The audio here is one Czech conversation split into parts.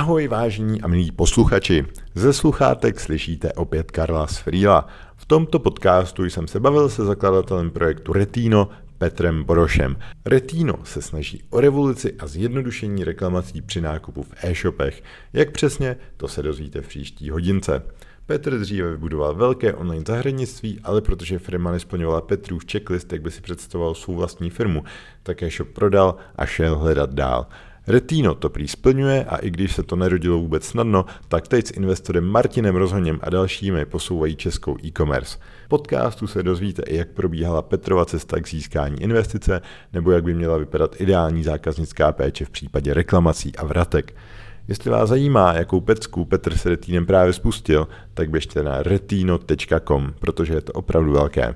Ahoj vážení a milí posluchači. Ze sluchátek slyšíte opět Karla z Frýla. V tomto podcastu jsem se bavil se zakladatelem projektu Retino Petrem Borošem. Retino se snaží o revoluci a zjednodušení reklamací při nákupu v e-shopech. Jak přesně, to se dozvíte v příští hodince. Petr dříve vybudoval velké online zahradnictví, ale protože firma nesplňovala Petrův checklist, jak by si představoval svou vlastní firmu, tak e-shop prodal a šel hledat dál. Retino to prý splňuje a i když se to nerodilo vůbec snadno, tak teď s investorem Martinem Rozhoněm a dalšími posouvají českou e-commerce. Podcastu se dozvíte i, jak probíhala Petrova cesta k získání investice, nebo jak by měla vypadat ideální zákaznická péče v případě reklamací a vratek. Jestli vás zajímá, jakou pecku Petr s Retínem právě spustil, tak běžte na retino.com, protože je to opravdu velké.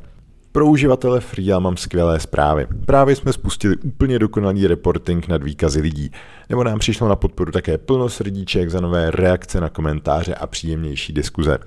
Pro uživatele Freela mám skvělé zprávy. Právě jsme spustili úplně dokonalý reporting nad výkazy lidí. Nebo nám přišlo na podporu také plno srdíček za nové reakce na komentáře a příjemnější diskuze.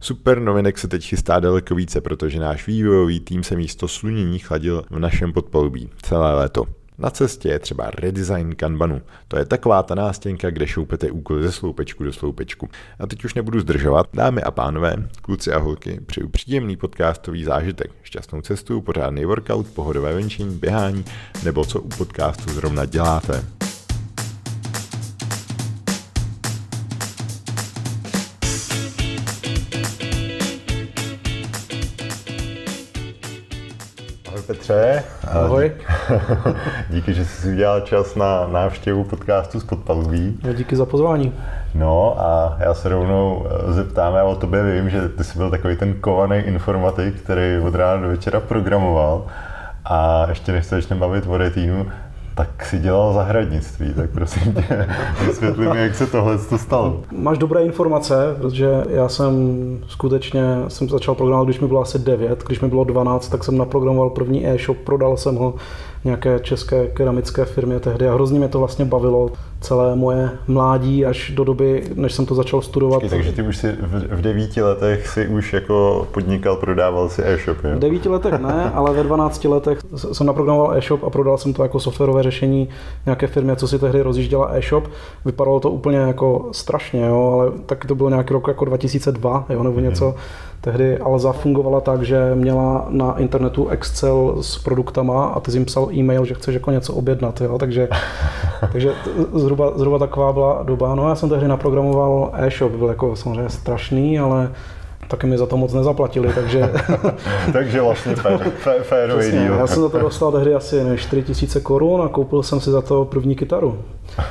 Super novinek se teď chystá daleko více, protože náš vývojový tým se místo slunění chladil v našem podpolubí celé léto. Na cestě je třeba redesign Kanbanu. To je taková ta nástěnka, kde šoupete úkoly ze sloupečku do sloupečku. A teď už nebudu zdržovat. Dámy a pánové, kluci a holky, přeju příjemný podcastový zážitek. Šťastnou cestu, pořádný workout, pohodové venčení, běhání, nebo co u podcastu zrovna děláte. Petře. Ahoj. díky, že jsi si udělal čas na návštěvu podcastu z Podpalubí. No, díky za pozvání. No a já se rovnou eh, zeptám, já o tobě vím, že ty jsi byl takový ten kovaný informatik, který od rána do večera programoval a ještě než se začneme bavit o retínu, tak si dělal zahradnictví, tak prosím tě, vysvětli mi, jak se tohle stalo. Máš dobré informace, protože já jsem skutečně jsem začal programovat, když mi bylo asi 9, když mi bylo 12, tak jsem naprogramoval první e-shop, prodal jsem ho nějaké české keramické firmě tehdy a hrozně mě to vlastně bavilo celé moje mládí až do doby, než jsem to začal studovat. Počkej, takže ty už si v, v devíti letech si už jako podnikal, prodával si e-shop, jo? V devíti letech ne, ale ve 12 letech jsem naprogramoval e-shop a prodal jsem to jako softwarové řešení nějaké firmě, co si tehdy rozjížděla e-shop. Vypadalo to úplně jako strašně, jo, ale taky to bylo nějaký rok jako 2002, jo, nebo něco. Hmm Tehdy Alza fungovala tak, že měla na internetu Excel s produktama a ty jsi jim psal e-mail, že chceš jako něco objednat, jo? takže, takže zhruba, zhruba taková byla doba. No já jsem tehdy naprogramoval e-shop, byl jako samozřejmě strašný, ale taky mi za to moc nezaplatili, takže... takže vlastně férový deal. Já jsem za to dostal tehdy asi 4 tisíce korun a koupil jsem si za to první kytaru.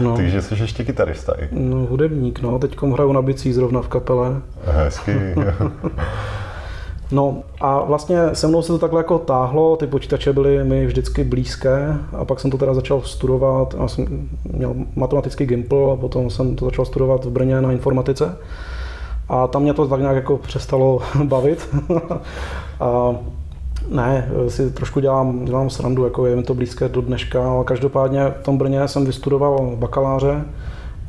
No. takže jsi ještě kytarista i? No, hudebník, no. Teď hraju na bicí zrovna v kapele. Hezky. No a vlastně se mnou se to takhle jako táhlo, ty počítače byly mi vždycky blízké a pak jsem to teda začal studovat, já jsem měl matematický gimpl a potom jsem to začal studovat v Brně na informatice. A tam mě to tak nějak jako přestalo bavit. a ne, si trošku dělám, dělám srandu, jako je mi to blízké do dneška, ale každopádně v tom Brně jsem vystudoval bakaláře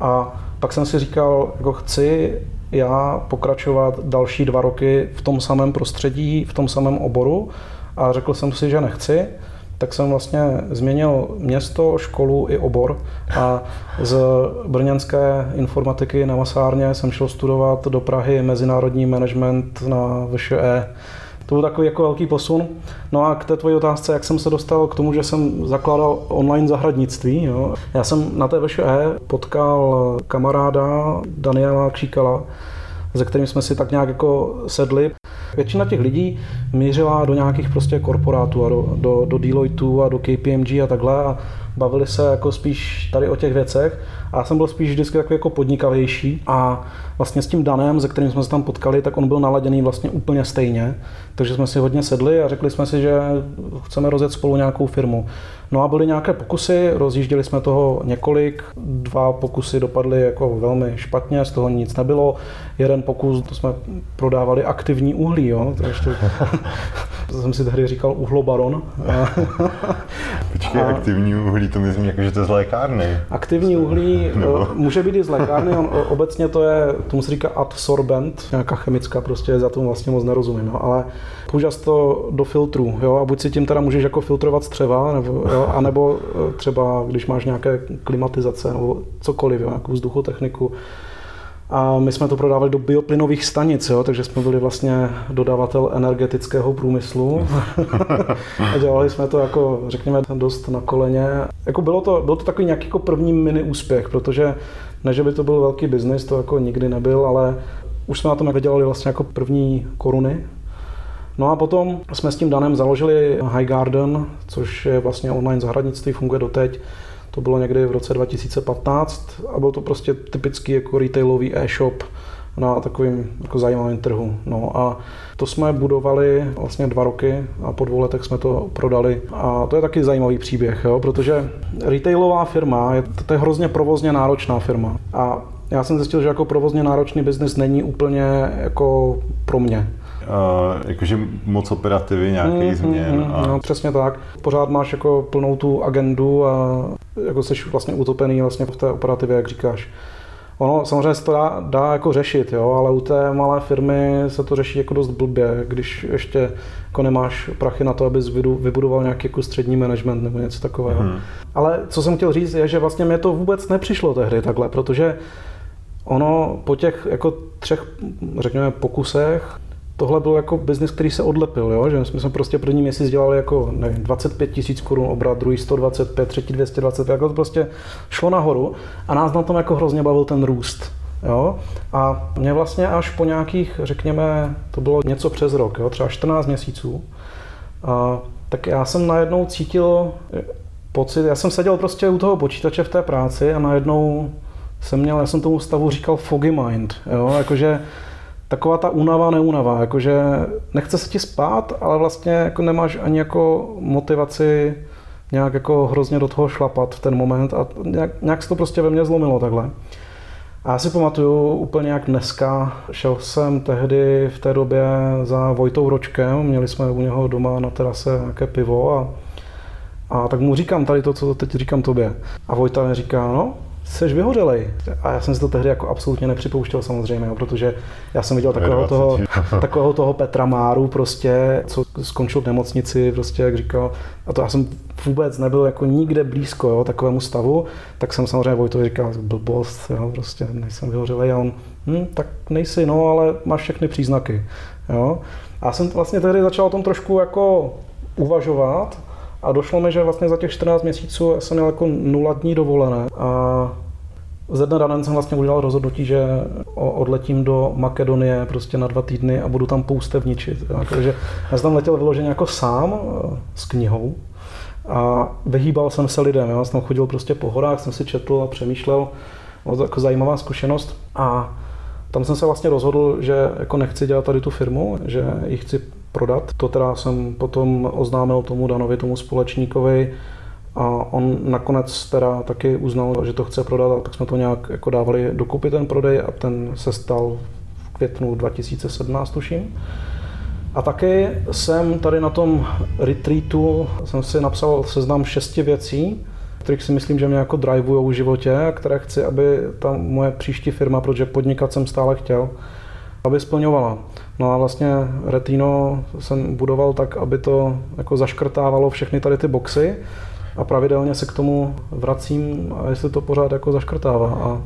a pak jsem si říkal, jako chci já pokračovat další dva roky v tom samém prostředí, v tom samém oboru a řekl jsem si, že nechci tak jsem vlastně změnil město, školu i obor a z brněnské informatiky na Masárně jsem šel studovat do Prahy mezinárodní management na VŠE. To byl takový jako velký posun. No a k té tvojí otázce, jak jsem se dostal k tomu, že jsem zakládal online zahradnictví. Jo. Já jsem na té VŠE potkal kamaráda Daniela Kříkala, se kterým jsme si tak nějak jako sedli. Většina těch lidí mířila do nějakých prostě korporátů a do, do, do Deloitu a do KPMG a takhle a bavili se jako spíš tady o těch věcech. A já jsem byl spíš vždycky takový jako podnikavější a vlastně s tím Danem, se kterým jsme se tam potkali, tak on byl naladěný vlastně úplně stejně. Takže jsme si hodně sedli a řekli jsme si, že chceme rozjet spolu nějakou firmu. No a byly nějaké pokusy, rozjížděli jsme toho několik, dva pokusy dopadly jako velmi špatně, z toho nic nebylo. Jeden pokus, to jsme prodávali aktivní uhlí, jo, to ještě, to jsem si tehdy říkal uhlobaron. Počkej, a, aktivní uhlí, to myslím jako, že to je z lékárny. Aktivní uhlí no. může být i z lékárny, on, obecně to je, tomu se říká adsorbent, nějaká chemická, prostě za tomu vlastně moc nerozumím, no, ale používat to do filtru, jo, a buď si tím teda můžeš jako filtrovat střeva, nebo jo, Jo? A nebo eh, třeba, když máš nějaké klimatizace nebo cokoliv, jo? nějakou vzduchotechniku, a my jsme to prodávali do bioplynových stanic, jo, takže jsme byli vlastně dodavatel energetického průmyslu. a dělali jsme to jako, řekněme, dost na koleně. Jako bylo, to, bylo to takový nějaký jako první mini úspěch, protože ne, že by to byl velký biznis, to jako nikdy nebyl, ale už jsme na tom vydělali vlastně jako první koruny. No a potom jsme s tím Danem založili High Garden, což je vlastně online zahradnictví, funguje doteď. To bylo někdy v roce 2015 a byl to prostě typický jako retailový e-shop na takovým jako zajímavém trhu. No a to jsme budovali vlastně dva roky a po dvou letech jsme to prodali. A to je taky zajímavý příběh, jo, protože retailová firma, je, to je hrozně provozně náročná firma. A já jsem zjistil, že jako provozně náročný biznis není úplně jako pro mě. Uh, jakože moc operativy, nějaký mm, změn. Mm, a... No, přesně tak. Pořád máš jako plnou tu agendu a jako jsi vlastně utopený vlastně v té operativě, jak říkáš. Ono samozřejmě se to dá, dá jako řešit, jo, ale u té malé firmy se to řeší jako dost blbě, když ještě jako nemáš prachy na to, abys vybudoval nějaký jako střední management nebo něco takového. Hmm. Ale co jsem chtěl říct je, že vlastně mě to vůbec nepřišlo tehdy takhle, protože ono po těch jako třech, řekněme, pokusech tohle byl jako biznis, který se odlepil, jo? že my jsme prostě první měsíc dělali jako nevím, 25 tisíc korun obrat, druhý 125, třetí 225, jako to prostě šlo nahoru a nás na tom jako hrozně bavil ten růst. Jo? A mě vlastně až po nějakých, řekněme, to bylo něco přes rok, jo? třeba 14 měsíců, a, tak já jsem najednou cítil pocit, já jsem seděl prostě u toho počítače v té práci a najednou jsem měl, já jsem tomu stavu říkal foggy mind, jo? jakože taková ta únava, neúnava, jakože nechce se ti spát, ale vlastně jako nemáš ani jako motivaci nějak jako hrozně do toho šlapat v ten moment a nějak, nějak se to prostě ve mně zlomilo takhle. A já si pamatuju úplně jak dneska, šel jsem tehdy v té době za Vojtou Ročkem, měli jsme u něho doma na terase nějaké pivo a, a tak mu říkám tady to, co teď říkám tobě. A Vojta mi říká, no, jsi vyhořelej. A já jsem si to tehdy jako absolutně nepřipouštěl samozřejmě, jo, protože já jsem viděl takového toho, takového toho Petra Máru prostě, co skončil v nemocnici, prostě jak říkal, a to já jsem vůbec nebyl jako nikde blízko jo, takovému stavu, tak jsem samozřejmě Vojtovi říkal, blbost, jo, prostě nejsem vyhořelej a on, hm, tak nejsi, no, ale máš všechny příznaky. Jo. A já jsem vlastně tehdy začal o tom trošku jako uvažovat a došlo mi, že vlastně za těch 14 měsíců jsem měl jako nula dní dovolené a ze dne ranem jsem vlastně udělal rozhodnutí, že odletím do Makedonie prostě na dva týdny a budu tam poustevničit. Takže já jsem tam letěl vyloženě jako sám eh, s knihou a vyhýbal jsem se lidem. Já jsem tam chodil prostě po horách, jsem si četl a přemýšlel. Bylo to jako zajímavá zkušenost a tam jsem se vlastně rozhodl, že jako nechci dělat tady tu firmu, že ji chci prodat. To teda jsem potom oznámil tomu Danovi, tomu společníkovi, a on nakonec teda taky uznal, že to chce prodat, a tak jsme to nějak jako dávali dokupy ten prodej a ten se stal v květnu 2017, tuším. A taky jsem tady na tom retreatu, jsem si napsal seznam šesti věcí, kterých si myslím, že mě jako drivujou v životě a které chci, aby ta moje příští firma, protože podnikat jsem stále chtěl, aby splňovala. No a vlastně Retino jsem budoval tak, aby to jako zaškrtávalo všechny tady ty boxy a pravidelně se k tomu vracím a jestli to pořád jako zaškrtává. A... Uh,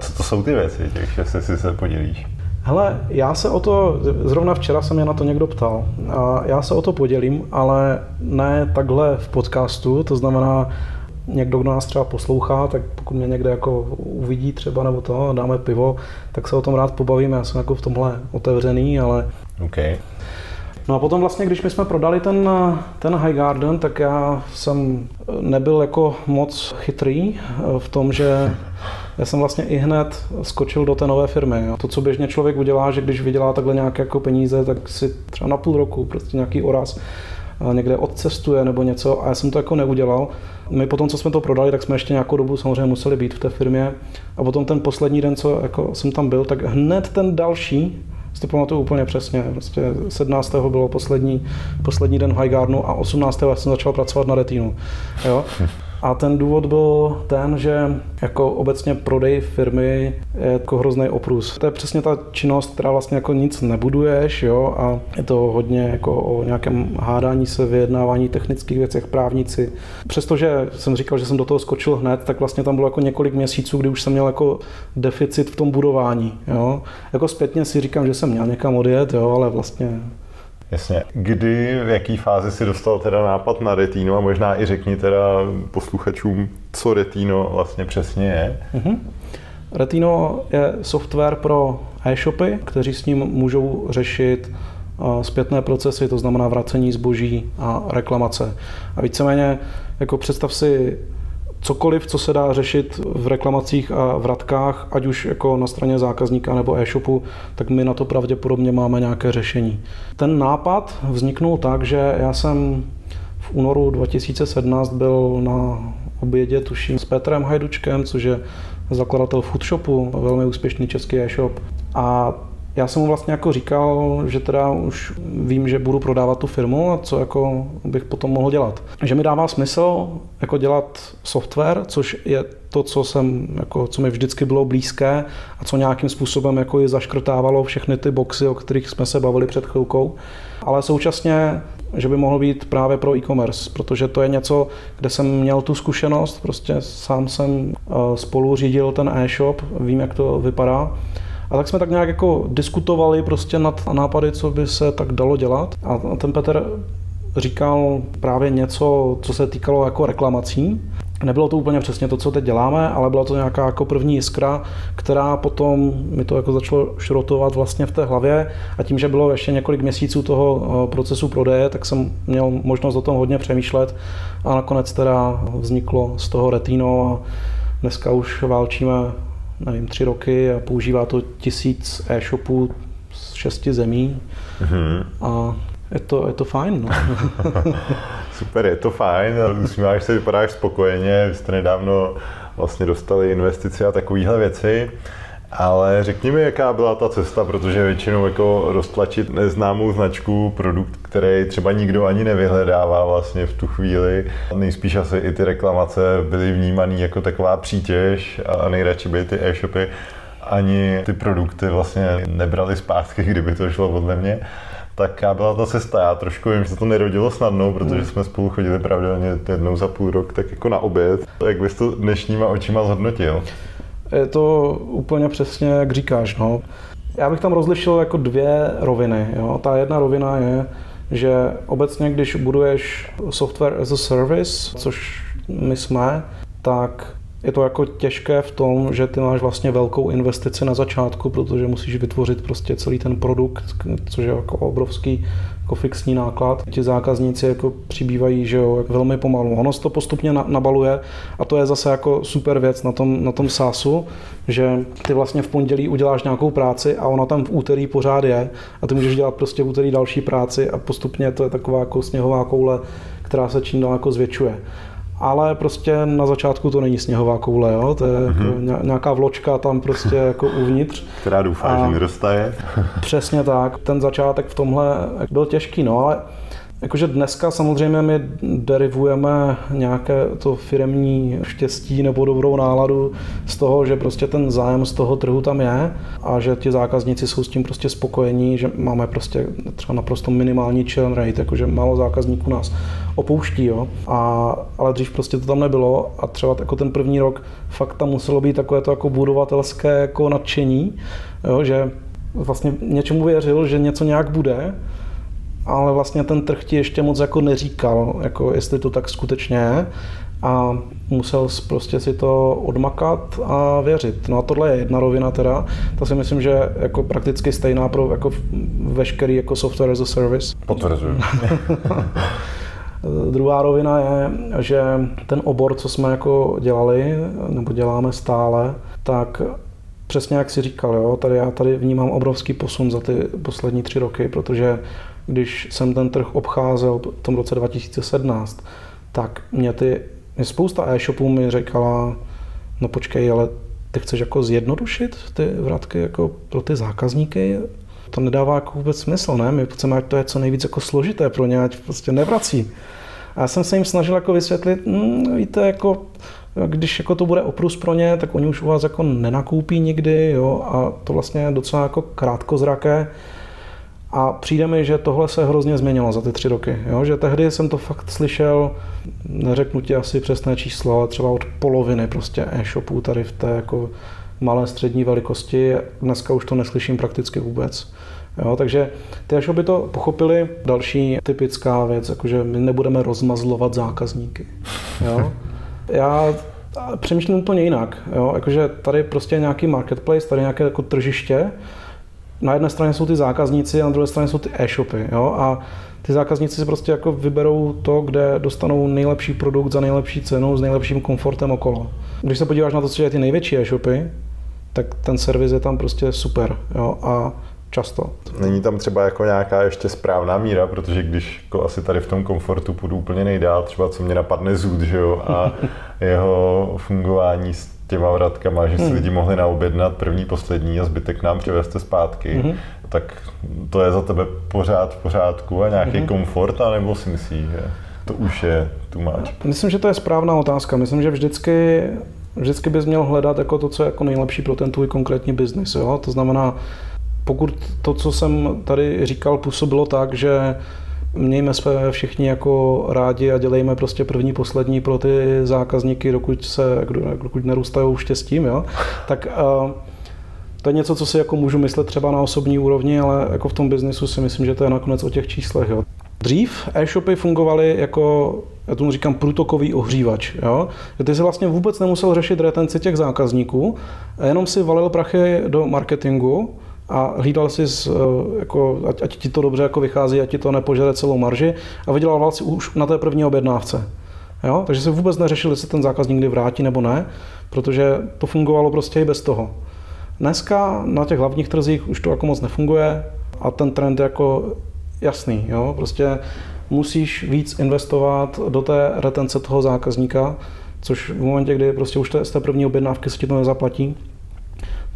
co to jsou ty věci, těch, jestli si se podělíš? Hele, já se o to, zrovna včera se mě na to někdo ptal, a já se o to podělím, ale ne takhle v podcastu, to znamená, někdo, kdo nás třeba poslouchá, tak pokud mě někde jako uvidí třeba nebo to, dáme pivo, tak se o tom rád pobavíme. Já jsem jako v tomhle otevřený, ale... Okay. No a potom vlastně, když my jsme prodali ten, ten High Garden, tak já jsem nebyl jako moc chytrý v tom, že já jsem vlastně i hned skočil do té nové firmy. To, co běžně člověk udělá, že když vydělá takhle nějaké jako peníze, tak si třeba na půl roku prostě nějaký oraz někde odcestuje nebo něco a já jsem to jako neudělal. My potom, co jsme to prodali, tak jsme ještě nějakou dobu samozřejmě museli být v té firmě a potom ten poslední den, co jako jsem tam byl, tak hned ten další, si to pamatuju úplně přesně, prostě 17. bylo poslední, poslední den v Highgarnu a 18. jsem začal pracovat na Retinu. Jo? A ten důvod byl ten, že jako obecně prodej firmy je jako hrozný oprus. To je přesně ta činnost, která vlastně jako nic nebuduješ, jo, a je to hodně jako o nějakém hádání se, vyjednávání technických věcech, právníci. Přestože jsem říkal, že jsem do toho skočil hned, tak vlastně tam bylo jako několik měsíců, kdy už jsem měl jako deficit v tom budování, jo. Jako zpětně si říkám, že jsem měl někam odjet, jo, ale vlastně Jasně. Kdy, v jaký fázi si dostal teda nápad na Retino a možná i řekni teda posluchačům, co Retino vlastně přesně je? Mm-hmm. Retino je software pro e-shopy, kteří s ním můžou řešit zpětné procesy, to znamená vracení zboží a reklamace. A víceméně, jako představ si cokoliv, co se dá řešit v reklamacích a vratkách, ať už jako na straně zákazníka nebo e-shopu, tak my na to pravděpodobně máme nějaké řešení. Ten nápad vzniknul tak, že já jsem v únoru 2017 byl na obědě, tuším, s Petrem Hajdučkem, což je zakladatel Foodshopu, velmi úspěšný český e-shop. A já jsem mu vlastně jako říkal, že teda už vím, že budu prodávat tu firmu a co jako bych potom mohl dělat. Že mi dává smysl jako dělat software, což je to, co jsem, jako, co mi vždycky bylo blízké a co nějakým způsobem jako i zaškrtávalo všechny ty boxy, o kterých jsme se bavili před chvilkou. Ale současně že by mohl být právě pro e-commerce, protože to je něco, kde jsem měl tu zkušenost, prostě sám jsem eh, spolu řídil ten e-shop, vím, jak to vypadá a tak jsme tak nějak jako diskutovali prostě nad nápady, co by se tak dalo dělat. A ten Petr říkal právě něco, co se týkalo jako reklamací. Nebylo to úplně přesně to, co teď děláme, ale byla to nějaká jako první jiskra, která potom mi to jako začalo šrotovat vlastně v té hlavě a tím, že bylo ještě několik měsíců toho eh, procesu prodeje, tak jsem měl možnost o tom hodně přemýšlet a nakonec teda vzniklo z toho Retino a dneska už válčíme nevím, tři roky a používá to tisíc e-shopů z šesti zemí mm-hmm. a je to, je to fajn. No. Super, je to fajn, usmíváš se, vypadáš spokojeně, vy jste nedávno vlastně dostali investice a takovéhle věci. Ale řekni mi, jaká byla ta cesta, protože většinou jako roztlačit neznámou značku, produkt, který třeba nikdo ani nevyhledává vlastně v tu chvíli. Nejspíš asi i ty reklamace byly vnímané jako taková přítěž a nejradši by ty e-shopy ani ty produkty vlastně nebrali zpátky, kdyby to šlo podle mě. Tak já byla ta cesta, já trošku vím, že se to nerodilo snadno, protože hmm. jsme spolu chodili pravidelně jednou za půl rok, tak jako na oběd. Jak bys to dnešníma očima zhodnotil? Je to úplně přesně, jak říkáš. No. Já bych tam rozlišil jako dvě roviny. Jo. Ta jedna rovina je, že obecně, když buduješ software as a service, což my jsme, tak je to jako těžké v tom, že ty máš vlastně velkou investici na začátku, protože musíš vytvořit prostě celý ten produkt, což je jako obrovský jako fixní náklad. Ti zákazníci jako přibývají, že jo, velmi pomalu. Ono to postupně nabaluje a to je zase jako super věc na tom, na tom SaaSu, že ty vlastně v pondělí uděláš nějakou práci a ona tam v úterý pořád je a ty můžeš dělat prostě v úterý další práci a postupně to je taková jako sněhová koule, která se čím dál jako zvětšuje ale prostě na začátku to není sněhová koule, jo? to je mm-hmm. jako nějaká vločka tam prostě jako uvnitř. Která doufá, a že nedostaje. přesně tak, ten začátek v tomhle byl těžký, no ale Jakože dneska samozřejmě my derivujeme nějaké to firemní štěstí nebo dobrou náladu z toho, že prostě ten zájem z toho trhu tam je a že ti zákazníci jsou s tím prostě spokojení, že máme prostě třeba naprosto minimální churn rate, jakože málo zákazníků nás opouští, jo. A, ale dřív prostě to tam nebylo a třeba jako ten první rok fakt tam muselo být takové to jako budovatelské jako nadšení, jo, že vlastně něčemu věřil, že něco nějak bude ale vlastně ten trh ti ještě moc jako neříkal, jako jestli to tak skutečně je a musel prostě si to odmakat a věřit. No a tohle je jedna rovina teda, to si myslím, že jako prakticky stejná pro jako veškerý jako software as a service. Potvrzuji. Druhá rovina je, že ten obor, co jsme jako dělali, nebo děláme stále, tak přesně jak si říkal, jo, tady já tady vnímám obrovský posun za ty poslední tři roky, protože když jsem ten trh obcházel v tom roce 2017, tak mě ty, mě spousta e-shopů mi říkala, no počkej, ale ty chceš jako zjednodušit ty vratky jako pro ty zákazníky? To nedává jako vůbec smysl, ne? My chceme, ať to je co nejvíc jako složité pro ně, ať prostě nevrací. A já jsem se jim snažil jako vysvětlit, hm, víte, jako když jako to bude oprus pro ně, tak oni už u vás jako nenakoupí nikdy, jo, a to vlastně je docela jako krátkozraké. A přijde mi, že tohle se hrozně změnilo za ty tři roky. Jo? Že tehdy jsem to fakt slyšel, neřeknu ti asi přesné číslo, ale třeba od poloviny prostě e-shopů tady v té jako malé střední velikosti. Dneska už to neslyším prakticky vůbec. Jo, takže ty e-shopy to pochopili. Další typická věc, jakože my nebudeme rozmazlovat zákazníky. Jo? Já přemýšlím úplně jinak. Jo? Jakože tady prostě nějaký marketplace, tady nějaké jako tržiště, na jedné straně jsou ty zákazníci a na druhé straně jsou ty e-shopy. Jo? A ty zákazníci si prostě jako vyberou to, kde dostanou nejlepší produkt za nejlepší cenu s nejlepším komfortem okolo. Když se podíváš na to, co je ty největší e-shopy, tak ten servis je tam prostě super. Jo? A často. Není tam třeba jako nějaká ještě správná míra, protože když jako asi tady v tom komfortu půjdu úplně nejdál, třeba co mě napadne zůd, že jo, a jeho fungování s těma vratkama, že si hmm. lidi mohli naobjednat první, poslední a zbytek nám přivezte zpátky, hmm. tak to je za tebe pořád v pořádku a nějaký hmm. komfort, anebo si myslíš, že to už je tu máč? Myslím, že to je správná otázka. Myslím, že vždycky vždycky bys měl hledat jako to, co je jako nejlepší pro ten tvůj konkrétní biznis. To znamená, pokud to, co jsem tady říkal, působilo tak, že mějme se všichni jako rádi a dělejme prostě první, poslední pro ty zákazníky, dokud, se, dokud nerůstají štěstím, jo? tak to je něco, co si jako můžu myslet třeba na osobní úrovni, ale jako v tom biznisu si myslím, že to je nakonec o těch číslech. Jo? Dřív e-shopy fungovaly jako, já tomu říkám, průtokový ohřívač. Jo? Ty si vlastně vůbec nemusel řešit retenci těch zákazníků, jenom si valil prachy do marketingu, a hlídal si, z, eh, jako, ať, ať ti to dobře jako vychází, ať ti to nepožere celou marži a vydělával si už na té první objednávce. Jo? Takže se vůbec neřešil, jestli ten zákazník kdy vrátí nebo ne, protože to fungovalo prostě i bez toho. Dneska na těch hlavních trzích už to jako moc nefunguje a ten trend je jako jasný. Jo? Prostě musíš víc investovat do té retence toho zákazníka, což v momentě, kdy prostě už z té první objednávky se ti to nezaplatí,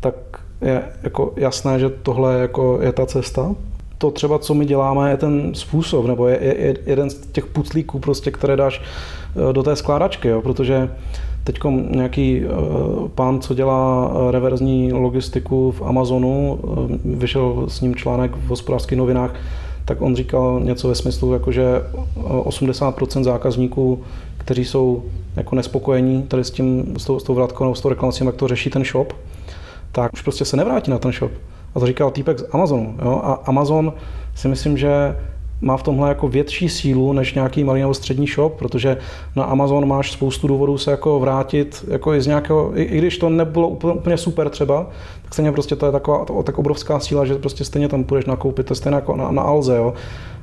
tak je jako jasné, že tohle jako je ta cesta. To třeba, co my děláme, je ten způsob, nebo je, je, je jeden z těch puclíků, prostě, které dáš eh, do té skládačky, jo, protože teď nějaký uh, pán, co dělá eh, reverzní logistiku v Amazonu, vyšel s ním článek v hospodářských novinách, tak on říkal něco ve smyslu, jako že 80% zákazníků, kteří jsou jako nespokojení tady s tím, s tou, s tou vratkou, s tou reklamací, jak to řeší ten shop, tak už prostě se nevrátí na ten shop. A to říkal týpek z Amazonu. Jo? A Amazon si myslím, že má v tomhle jako větší sílu než nějaký malý nebo střední shop, protože na Amazon máš spoustu důvodů se jako vrátit jako i z nějakého, i, i když to nebylo úplně, úplně super třeba, tak stejně prostě to je taková to, tak obrovská síla, že prostě stejně tam půjdeš nakoupit, to je stejně jako na, na Alze, jo.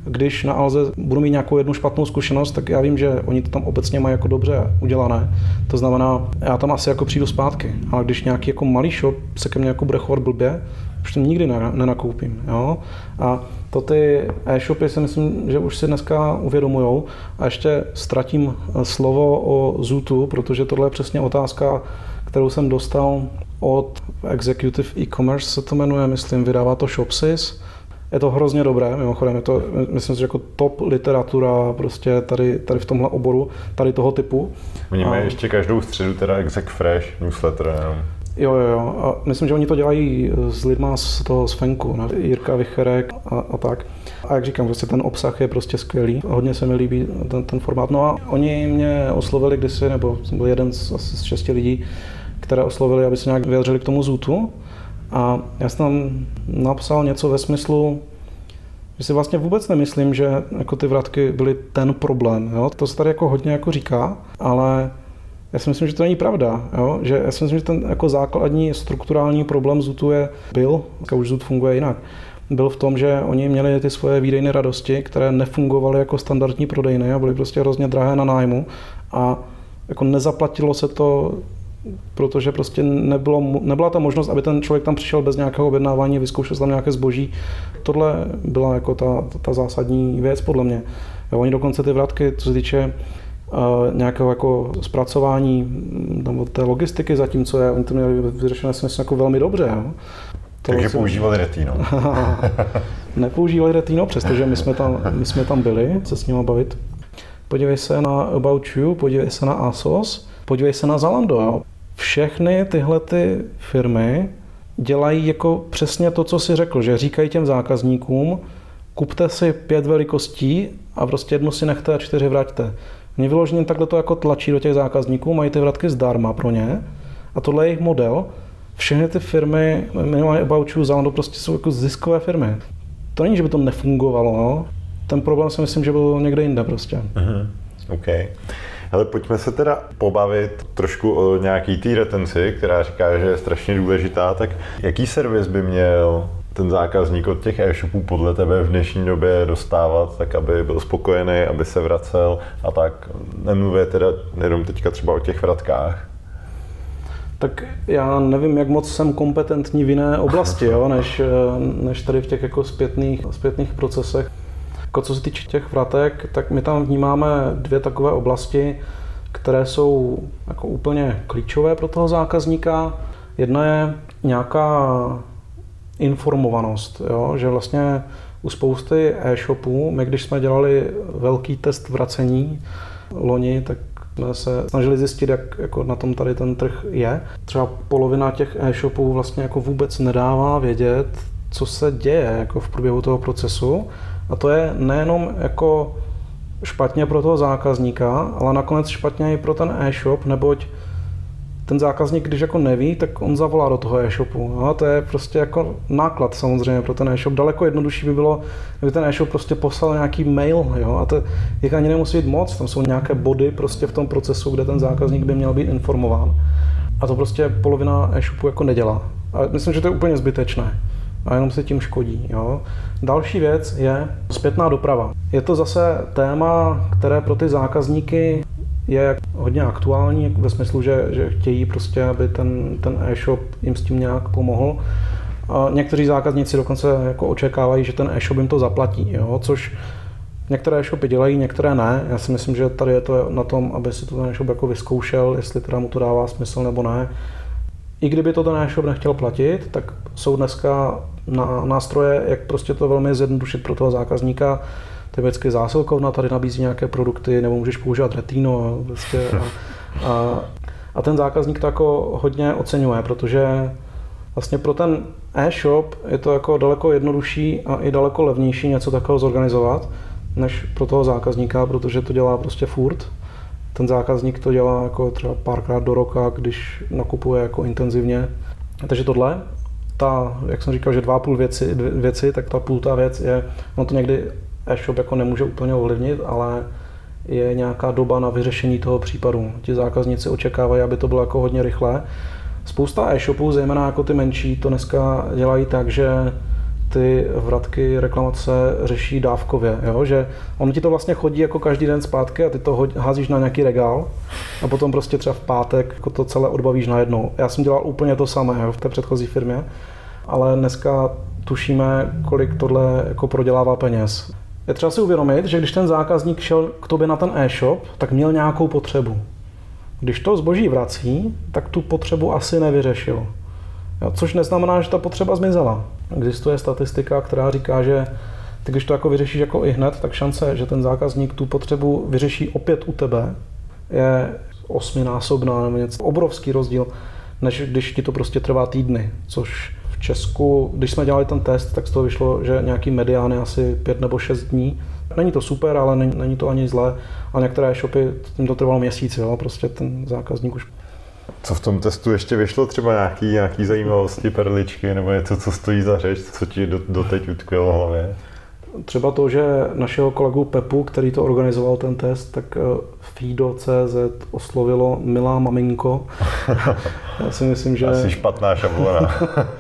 Když na Alze budu mít nějakou jednu špatnou zkušenost, tak já vím, že oni to tam obecně mají jako dobře udělané. To znamená, já tam asi jako přijdu zpátky. Ale když nějaký jako malý shop se ke mně jako bude chovat blbě, už to nikdy nenakoupím. Jo? A to ty e-shopy si myslím, že už si dneska uvědomujou. A ještě ztratím slovo o Zootu, protože tohle je přesně otázka, kterou jsem dostal od Executive e-commerce se to jmenuje, myslím, vydává to Shopsys. Je to hrozně dobré, mimochodem, je to, myslím si, že jako top literatura prostě tady, tady v tomhle oboru, tady toho typu. Oni mají ještě každou středu teda Exec Fresh newsletter, jenom. Jo, jo, jo. A myslím, že oni to dělají s lidma z toho z Fenku, ne? Jirka Vicherek a, a tak. A jak říkám, prostě ten obsah je prostě skvělý. Hodně se mi líbí ten, ten formát. No a oni mě oslovili kdysi, nebo jsem byl jeden z, asi z šesti lidí, které oslovili, aby se nějak vyjadřili k tomu zůtu. A já jsem tam napsal něco ve smyslu, že si vlastně vůbec nemyslím, že jako ty vratky byly ten problém. Jo? To se tady jako hodně jako říká, ale já si myslím, že to není pravda. Jo? Že já si myslím, že ten jako základní strukturální problém ZUTu je, byl, už ZUT funguje jinak, byl v tom, že oni měli ty svoje výdejné radosti, které nefungovaly jako standardní prodejny a byly prostě hrozně drahé na nájmu a jako nezaplatilo se to protože prostě nebylo, nebyla ta možnost, aby ten člověk tam přišel bez nějakého objednávání, vyzkoušel tam nějaké zboží. Tohle byla jako ta, ta zásadní věc podle mě. Jo, oni dokonce ty vratky, co se týče uh, nějakého jako zpracování nebo té logistiky, zatímco je, oni to měli vyřešené si myslím jako velmi dobře. Jo. To Takže si... používali retino. Nepoužívali retino, přestože my jsme, tam, my jsme tam byli se s nimi bavit. podívej se na About You, podívej se na Asos, podívej se na Zalando. Všechny tyhle ty firmy dělají jako přesně to, co si řekl, že říkají těm zákazníkům, kupte si pět velikostí a prostě jednu si nechte a čtyři vraťte. Oni vyloženě takhle to jako tlačí do těch zákazníků, mají ty vratky zdarma pro ně a tohle je jejich model. Všechny ty firmy, minimálně About You, Zalando, prostě jsou jako ziskové firmy. To není, že by to nefungovalo, no. ten problém si myslím, že byl někde jinde prostě. Uh-huh. OK. Ale pojďme se teda pobavit trošku o nějaký té retenci, která říká, že je strašně důležitá. Tak jaký servis by měl ten zákazník od těch e-shopů podle tebe v dnešní době dostávat, tak aby byl spokojený, aby se vracel a tak. Nemluvě teda jenom teďka třeba o těch vratkách. Tak já nevím, jak moc jsem kompetentní v jiné oblasti, jo, než, než tady v těch jako zpětných, zpětných procesech. Jako co se týče těch vratek, tak my tam vnímáme dvě takové oblasti, které jsou jako úplně klíčové pro toho zákazníka. Jedna je nějaká informovanost, jo? že vlastně u spousty e-shopů, my když jsme dělali velký test vracení loni, tak jsme se snažili zjistit, jak jako na tom tady ten trh je. Třeba polovina těch e-shopů vlastně jako vůbec nedává vědět, co se děje jako v průběhu toho procesu. A to je nejenom jako špatně pro toho zákazníka, ale nakonec špatně i pro ten e-shop, neboť ten zákazník, když jako neví, tak on zavolá do toho e-shopu. No, to je prostě jako náklad samozřejmě pro ten e-shop. Daleko jednodušší by bylo, kdyby ten e-shop prostě poslal nějaký mail, jo, a to jich ani nemusí být moc, tam jsou nějaké body prostě v tom procesu, kde ten zákazník by měl být informován. A to prostě polovina e-shopu jako nedělá. A myslím, že to je úplně zbytečné a jenom se tím škodí. Jo. Další věc je zpětná doprava. Je to zase téma, které pro ty zákazníky je hodně aktuální ve smyslu, že, že chtějí prostě, aby ten, ten e-shop jim s tím nějak pomohl. A někteří zákazníci dokonce jako očekávají, že ten e-shop jim to zaplatí, jo? což některé e-shopy dělají, některé ne. Já si myslím, že tady je to na tom, aby si to ten e-shop jako vyzkoušel, jestli teda mu to dává smysl nebo ne. I kdyby to ten e-shop nechtěl platit, tak jsou dneska na nástroje, jak prostě to velmi zjednodušit pro toho zákazníka, typicky zásilkovna tady nabízí nějaké produkty, nebo můžeš používat retino prostě a, a, a ten zákazník to jako hodně oceňuje, protože vlastně pro ten e-shop je to jako daleko jednodušší a i daleko levnější něco takového zorganizovat, než pro toho zákazníka, protože to dělá prostě furt. Ten zákazník to dělá jako třeba párkrát do roka, když nakupuje jako intenzivně. Takže tohle, ta, jak jsem říkal, že dva půl věci, věci, tak ta půl ta věc je, no to někdy e-shop jako nemůže úplně ovlivnit, ale je nějaká doba na vyřešení toho případu. Ti zákazníci očekávají, aby to bylo jako hodně rychlé. Spousta e-shopů, zejména jako ty menší, to dneska dělají tak, že ty vratky reklamace řeší dávkově, jo? že on ti to vlastně chodí jako každý den zpátky a ty to házíš na nějaký regál a potom prostě třeba v pátek jako to celé odbavíš najednou. Já jsem dělal úplně to samé jo, v té předchozí firmě, ale dneska tušíme, kolik tohle jako prodělává peněz. Je třeba si uvědomit, že když ten zákazník šel k tobě na ten e-shop, tak měl nějakou potřebu. Když to zboží vrací, tak tu potřebu asi nevyřešil. Což neznamená, že ta potřeba zmizela. Existuje statistika, která říká, že ty, když to jako vyřešíš jako i hned, tak šance, že ten zákazník tu potřebu vyřeší opět u tebe, je osminásobná nebo něco. Obrovský rozdíl, než když ti to prostě trvá týdny, což Česku, když jsme dělali ten test, tak z toho vyšlo, že nějaký medián je asi pět nebo šest dní. Není to super, ale není, není to ani zlé. A některé shopy, tím to trvalo měsíc, jo? prostě ten zákazník už co v tom testu ještě vyšlo? Třeba nějaký, nějaký zajímavosti, perličky, nebo něco, co stojí za řeč, co ti do, doteď utkvělo v hlavě? Třeba to, že našeho kolegu Pepu, který to organizoval ten test, tak eh, Fido.cz oslovilo Milá maminko. Já si myslím, že... Asi špatná šablona.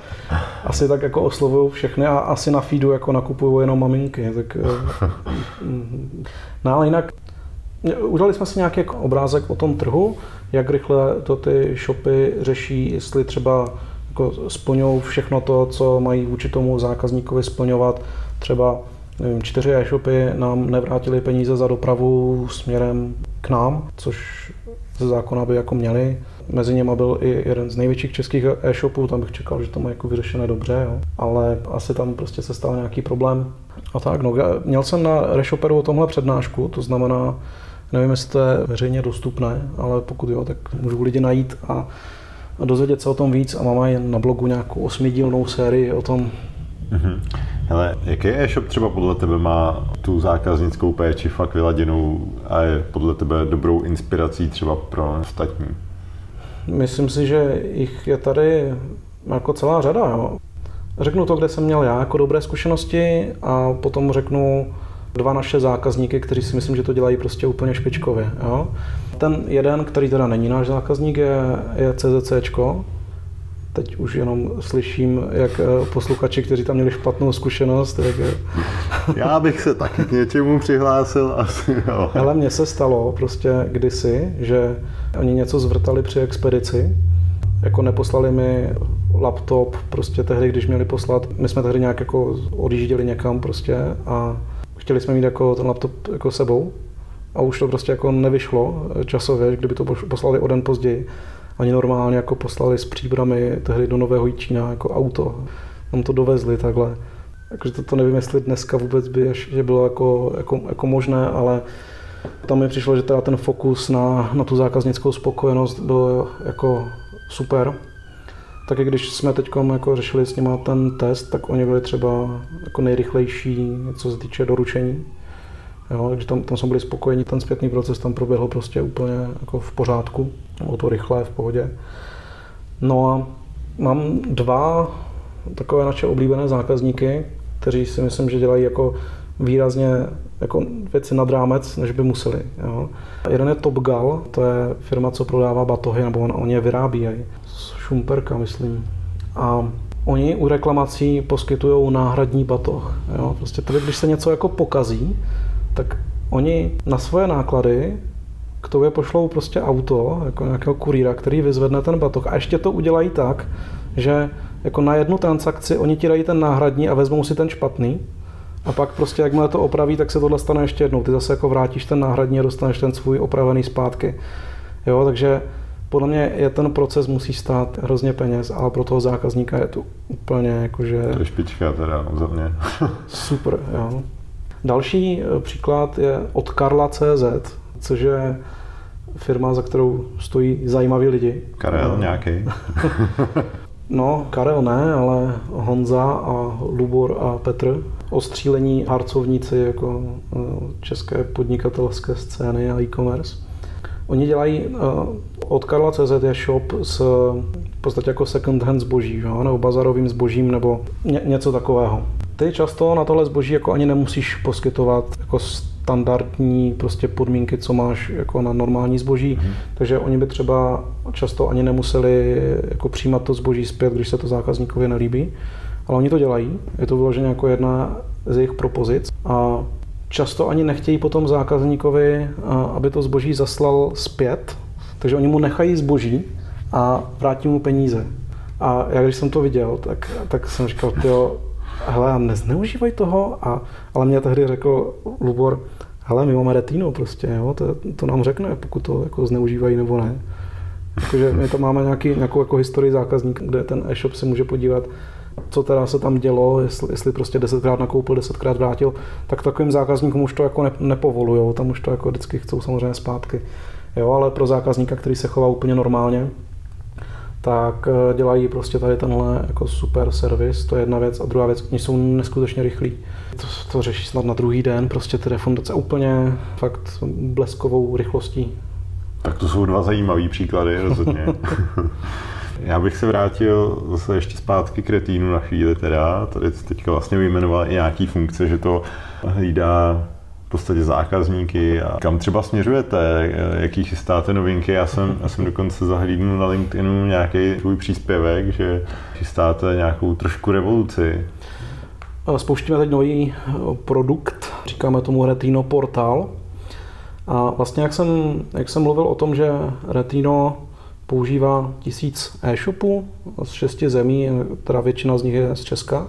asi tak jako oslovují všechny a asi na feedu jako nakupují jenom maminky. Tak, eh, no ale jinak udělali jsme si nějaký jako obrázek o tom trhu, jak rychle to ty shopy řeší, jestli třeba jako splňují všechno to, co mají vůči tomu zákazníkovi splňovat. Třeba nevím, čtyři e-shopy nám nevrátili peníze za dopravu směrem k nám, což ze zákona by jako měli. Mezi nimi byl i jeden z největších českých e-shopů, tam bych čekal, že to má jako vyřešené dobře, jo. ale asi tam prostě se stal nějaký problém. A tak, no, měl jsem na Reshoperu o tomhle přednášku, to znamená, Nevím, jestli to je veřejně dostupné, ale pokud jo, tak můžou lidi najít a, a dozvědět se o tom víc a mám na blogu nějakou osmidílnou sérii o tom. Mm-hmm. Hele, jaký e-shop třeba podle tebe má tu zákaznickou péči fakt vyladěnou a je podle tebe dobrou inspirací třeba pro ostatní? Myslím si, že jich je tady jako celá řada. Jo. Řeknu to, kde jsem měl já jako dobré zkušenosti a potom řeknu dva naše zákazníky, kteří si myslím, že to dělají prostě úplně špičkově. Jo. Ten jeden, který teda není náš zákazník, je, je CZCčko. Teď už jenom slyším, jak eh, posluchači, kteří tam měli špatnou zkušenost. Jak... Já bych se taky k něčemu přihlásil asi, jo. Ale mně se stalo prostě kdysi, že oni něco zvrtali při expedici, jako neposlali mi laptop prostě tehdy, když měli poslat. My jsme tehdy nějak jako odjížděli někam prostě a chtěli jsme mít jako ten laptop jako sebou a už to prostě jako nevyšlo časově, kdyby to poslali o den později. Oni normálně jako poslali s příbrami tehdy do Nového Jičína jako auto. Tam to dovezli takhle. Takže to, to nevím, jestli dneska vůbec by že bylo jako, jako, jako možné, ale tam mi přišlo, že teda ten fokus na, na tu zákaznickou spokojenost byl jako super. Tak když jsme teď jako řešili s nimi ten test, tak oni byli třeba jako nejrychlejší, co se týče doručení. Jo, takže tam, tam jsme byli spokojeni, ten zpětný proces tam proběhl prostě úplně jako v pořádku, bylo to rychlé, v pohodě. No a mám dva takové naše oblíbené zákazníky, kteří si myslím, že dělají jako výrazně jako věci nad rámec, než by museli. Jo. Jeden je Top Gal, to je firma, co prodává batohy, nebo on, oni je vyrábějí. Z Šumperka, myslím. A oni u reklamací poskytují náhradní batoh. Jo. Prostě tady, když se něco jako pokazí, tak oni na svoje náklady k tobě pošlou prostě auto, jako nějakého kurýra, který vyzvedne ten batoh a ještě to udělají tak, že jako na jednu transakci oni ti dají ten náhradní a vezmou si ten špatný a pak prostě, jakmile to opraví, tak se tohle stane ještě jednou. Ty zase jako vrátíš ten náhradní a dostaneš ten svůj opravený zpátky. Jo, takže podle mě je ten proces musí stát hrozně peněz, ale pro toho zákazníka je to úplně jakože... To je špička teda za mě. super, jo. Další eh, příklad je od Karla.cz, což je firma, za kterou stojí zajímaví lidi. Karel no. nějaký. no, Karel ne, ale Honza a Lubor a Petr. Ostřílení harcovníci jako eh, české podnikatelské scény a e-commerce. Oni dělají, eh, od Karla.cz je shop s v podstatě jako second hand zboží, jo? nebo bazarovým zbožím, nebo ně, něco takového. Ty často na tohle zboží jako ani nemusíš poskytovat jako standardní prostě podmínky, co máš jako na normální zboží, hmm. takže oni by třeba často ani nemuseli jako přijímat to zboží zpět, když se to zákazníkovi nelíbí, ale oni to dělají, je to vyloženě jako jedna z jejich propozic a často ani nechtějí potom zákazníkovi, aby to zboží zaslal zpět, takže oni mu nechají zboží a vrátí mu peníze. A já když jsem to viděl, tak, tak jsem říkal, jo, hele, nezneužívaj toho, a, ale mě tehdy řekl Lubor, hele, my máme retino prostě, jo, to, to nám řekne, pokud to jako zneužívají nebo ne. Takže my to máme nějaký, nějakou jako historii zákazníka, kde ten e-shop se může podívat, co teda se tam dělo, jestli, jestli prostě desetkrát nakoupil, desetkrát vrátil, tak takovým zákazníkům už to jako ne, nepovolujou, tam už to jako vždycky chcou samozřejmě zpátky. Jo, ale pro zákazníka, který se chová úplně normálně, tak eh, dělají prostě tady tenhle jako super servis, to je jedna věc. A druhá věc, oni jsou neskutečně rychlí. To, to řeší snad na druhý den, prostě ty refundace úplně fakt bleskovou rychlostí. Tak to jsou dva zajímavé příklady rozhodně. Já bych se vrátil zase ještě zpátky k retínu na chvíli teda. Tady teďka vlastně vyjmenoval i nějaký funkce, že to hlídá podstatě zákazníky a kam třeba směřujete, jaký chystáte novinky. Já jsem, já jsem dokonce zahlídnul na LinkedInu nějaký svůj příspěvek, že chystáte nějakou trošku revoluci. Spouštíme teď nový eh, produkt, říkáme tomu Retino Portal. A vlastně jak jsem, jak jsem mluvil o tom, že Retino používá tisíc e-shopů z šesti zemí, teda většina z nich je z Česka,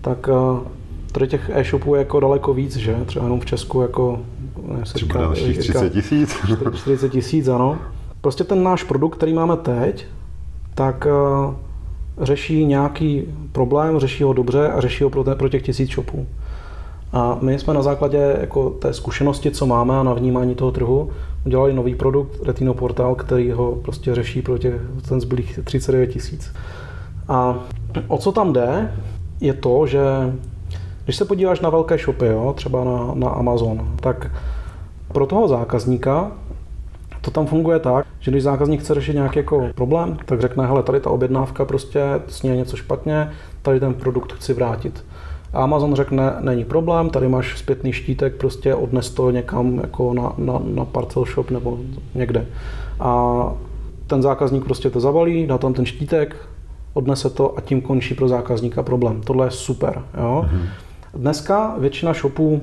tak eh, Tady těch e-shopů je jako daleko víc, že? Třeba jenom v Česku jako... Ne, se říká, dalších 30 tisíc. 40 tisíc, ano. Prostě ten náš produkt, který máme teď, tak uh, řeší nějaký problém, řeší ho dobře a řeší ho pro, te, pro těch tisíc shopů. A my jsme na základě jako té zkušenosti, co máme a na vnímání toho trhu, udělali nový produkt, Retino Portal, který ho prostě řeší pro těch, ten zbylých 39 tisíc. A o co tam jde, je to, že když se podíváš na velké shopy, jo, třeba na, na Amazon, tak pro toho zákazníka to tam funguje tak, že když zákazník chce řešit nějaký jako problém, tak řekne, hele, tady ta objednávka prostě, s něco špatně, tady ten produkt chci vrátit. A Amazon řekne, není problém, tady máš zpětný štítek, prostě odnes to někam jako na, na, na parcel shop nebo někde. A ten zákazník prostě to zabalí, dá tam ten štítek, odnese to a tím končí pro zákazníka problém. Tohle je super. Jo? Mm-hmm. Dneska většina shopů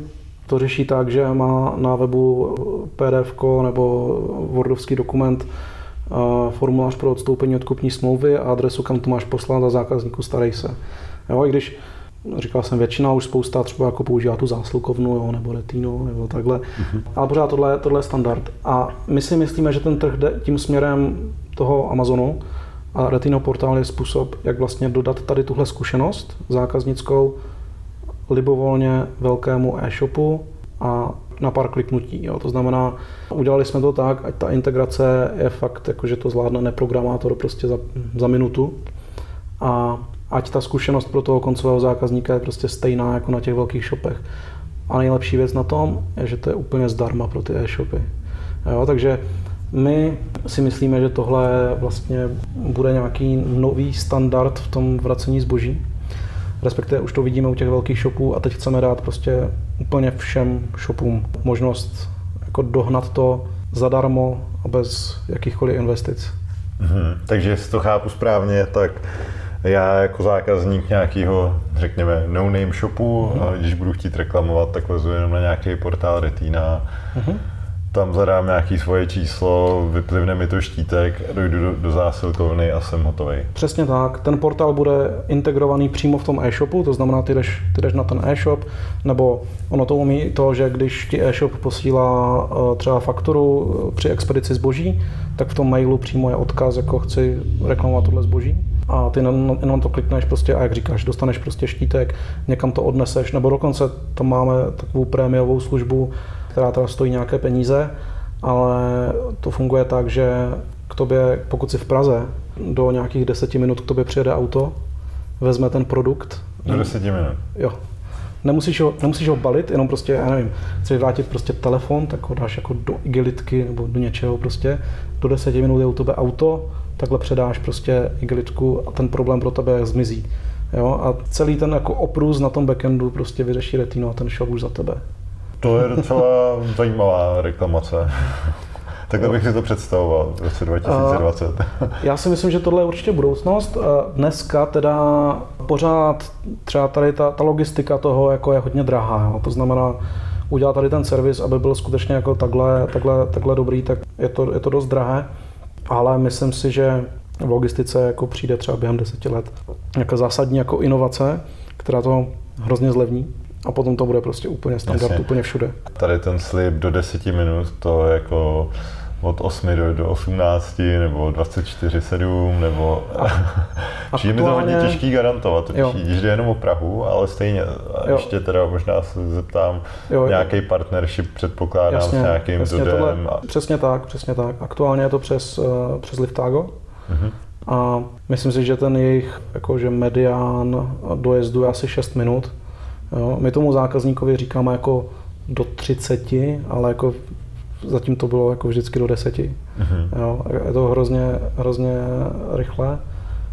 to řeší tak, že má na webu PDF nebo Wordovský dokument eh, formulář pro odstoupení od kupní smlouvy a adresu, kam to máš poslat a zákazníku starej se. Jo, i když říkal jsem většina, už spousta třeba jako používá tu záslukovnu, jo, nebo retino, nebo takhle, mm-hmm. ale pořád tohle, tohle je standard. A my si myslíme, že ten trh jde tím směrem toho Amazonu a Retino portál je způsob, jak vlastně dodat tady tuhle zkušenost zákaznickou libovolně velkému e-shopu a na pár kliknutí. Jo. To znamená, udělali jsme to tak, ať ta integrace je fakt, jako, že to zvládne neprogramátor prostě za, za minutu a ať ta zkušenost pro toho koncového zákazníka je prostě stejná jako na těch velkých shopech. A nejlepší věc na tom je, že to je úplně zdarma pro ty e-shopy. Jo, takže my si myslíme, že tohle vlastně bude nějaký nový standard v tom vracení zboží respektive už to vidíme u těch velkých shopů a teď chceme dát prostě úplně všem shopům možnost jako dohnat to zadarmo a bez jakýchkoliv investic. Mhm. Takže jestli to chápu správně, tak já jako zákazník nějakého, řekněme, no-name shopu, mm-hmm. když budu chtít reklamovat, tak lezu jenom na nějaký portál Retina. Mm-hmm tam zadám nějaký svoje číslo, vyplivne mi to štítek, dojdu do, do zásilkovny a jsem hotový. Přesně tak. Ten portál bude integrovaný přímo v tom e-shopu, to znamená, ty jdeš, ty jdeš na ten e-shop, nebo ono to umí to, že když ti e-shop posílá uh, třeba fakturu uh, při expedici zboží, tak v tom mailu přímo je odkaz, jako chci reklamovat tohle zboží. A ty jenom to klikneš prostě a jak říkáš, dostaneš prostě štítek, někam to odneseš, nebo dokonce tam máme takovou prémiovou službu, která teda stojí nějaké peníze, ale to funguje tak, že k tobě, pokud jsi v Praze, do nějakých deseti minut k tobě přijede auto, vezme ten produkt. Do deseti minut? Jo. Nemusíš ho, nemusíš ho balit, jenom prostě, já nevím, chceš vrátit prostě telefon, tak ho dáš jako do igelitky nebo do něčeho prostě. Do deseti minut je u tebe auto, takhle předáš prostě igelitku a ten problém pro tebe zmizí. Jo? A celý ten jako oprůz na tom backendu prostě vyřeší Retino a ten shop už za tebe. To je docela zajímavá reklamace. Takhle bych si to představoval v roce 2020. Já si myslím, že tohle je určitě budoucnost. Dneska teda pořád třeba tady ta, ta logistika toho jako je hodně drahá. Jo. To znamená, udělat tady ten servis, aby byl skutečně jako takhle, takhle, takhle dobrý, tak je to, je to dost drahé. Ale myslím si, že v logistice jako přijde třeba během deseti let nějaká zásadní jako inovace, která to hrozně zlevní a potom to bude prostě úplně standard, Jasně. úplně všude. Tady ten slib do 10 minut, to jako od 8 do, do 18 nebo 24, 7 nebo... A Přijde mi to hodně těžký garantovat, totiž když jde jenom o Prahu, ale stejně. A jo. ještě teda možná se zeptám, jo, nějaký partnership předpokládám jasně, s nějakým jasně, dodem. Tohle, a... Přesně tak, přesně tak. Aktuálně je to přes, uh, přes Liftago. Uh-huh. A myslím si, že ten jejich jakože medián dojezdu je asi 6 minut Jo, my tomu zákazníkovi říkáme jako do 30, ale jako zatím to bylo jako vždycky do 10. Mm-hmm. Jo, je to hrozně, hrozně rychle.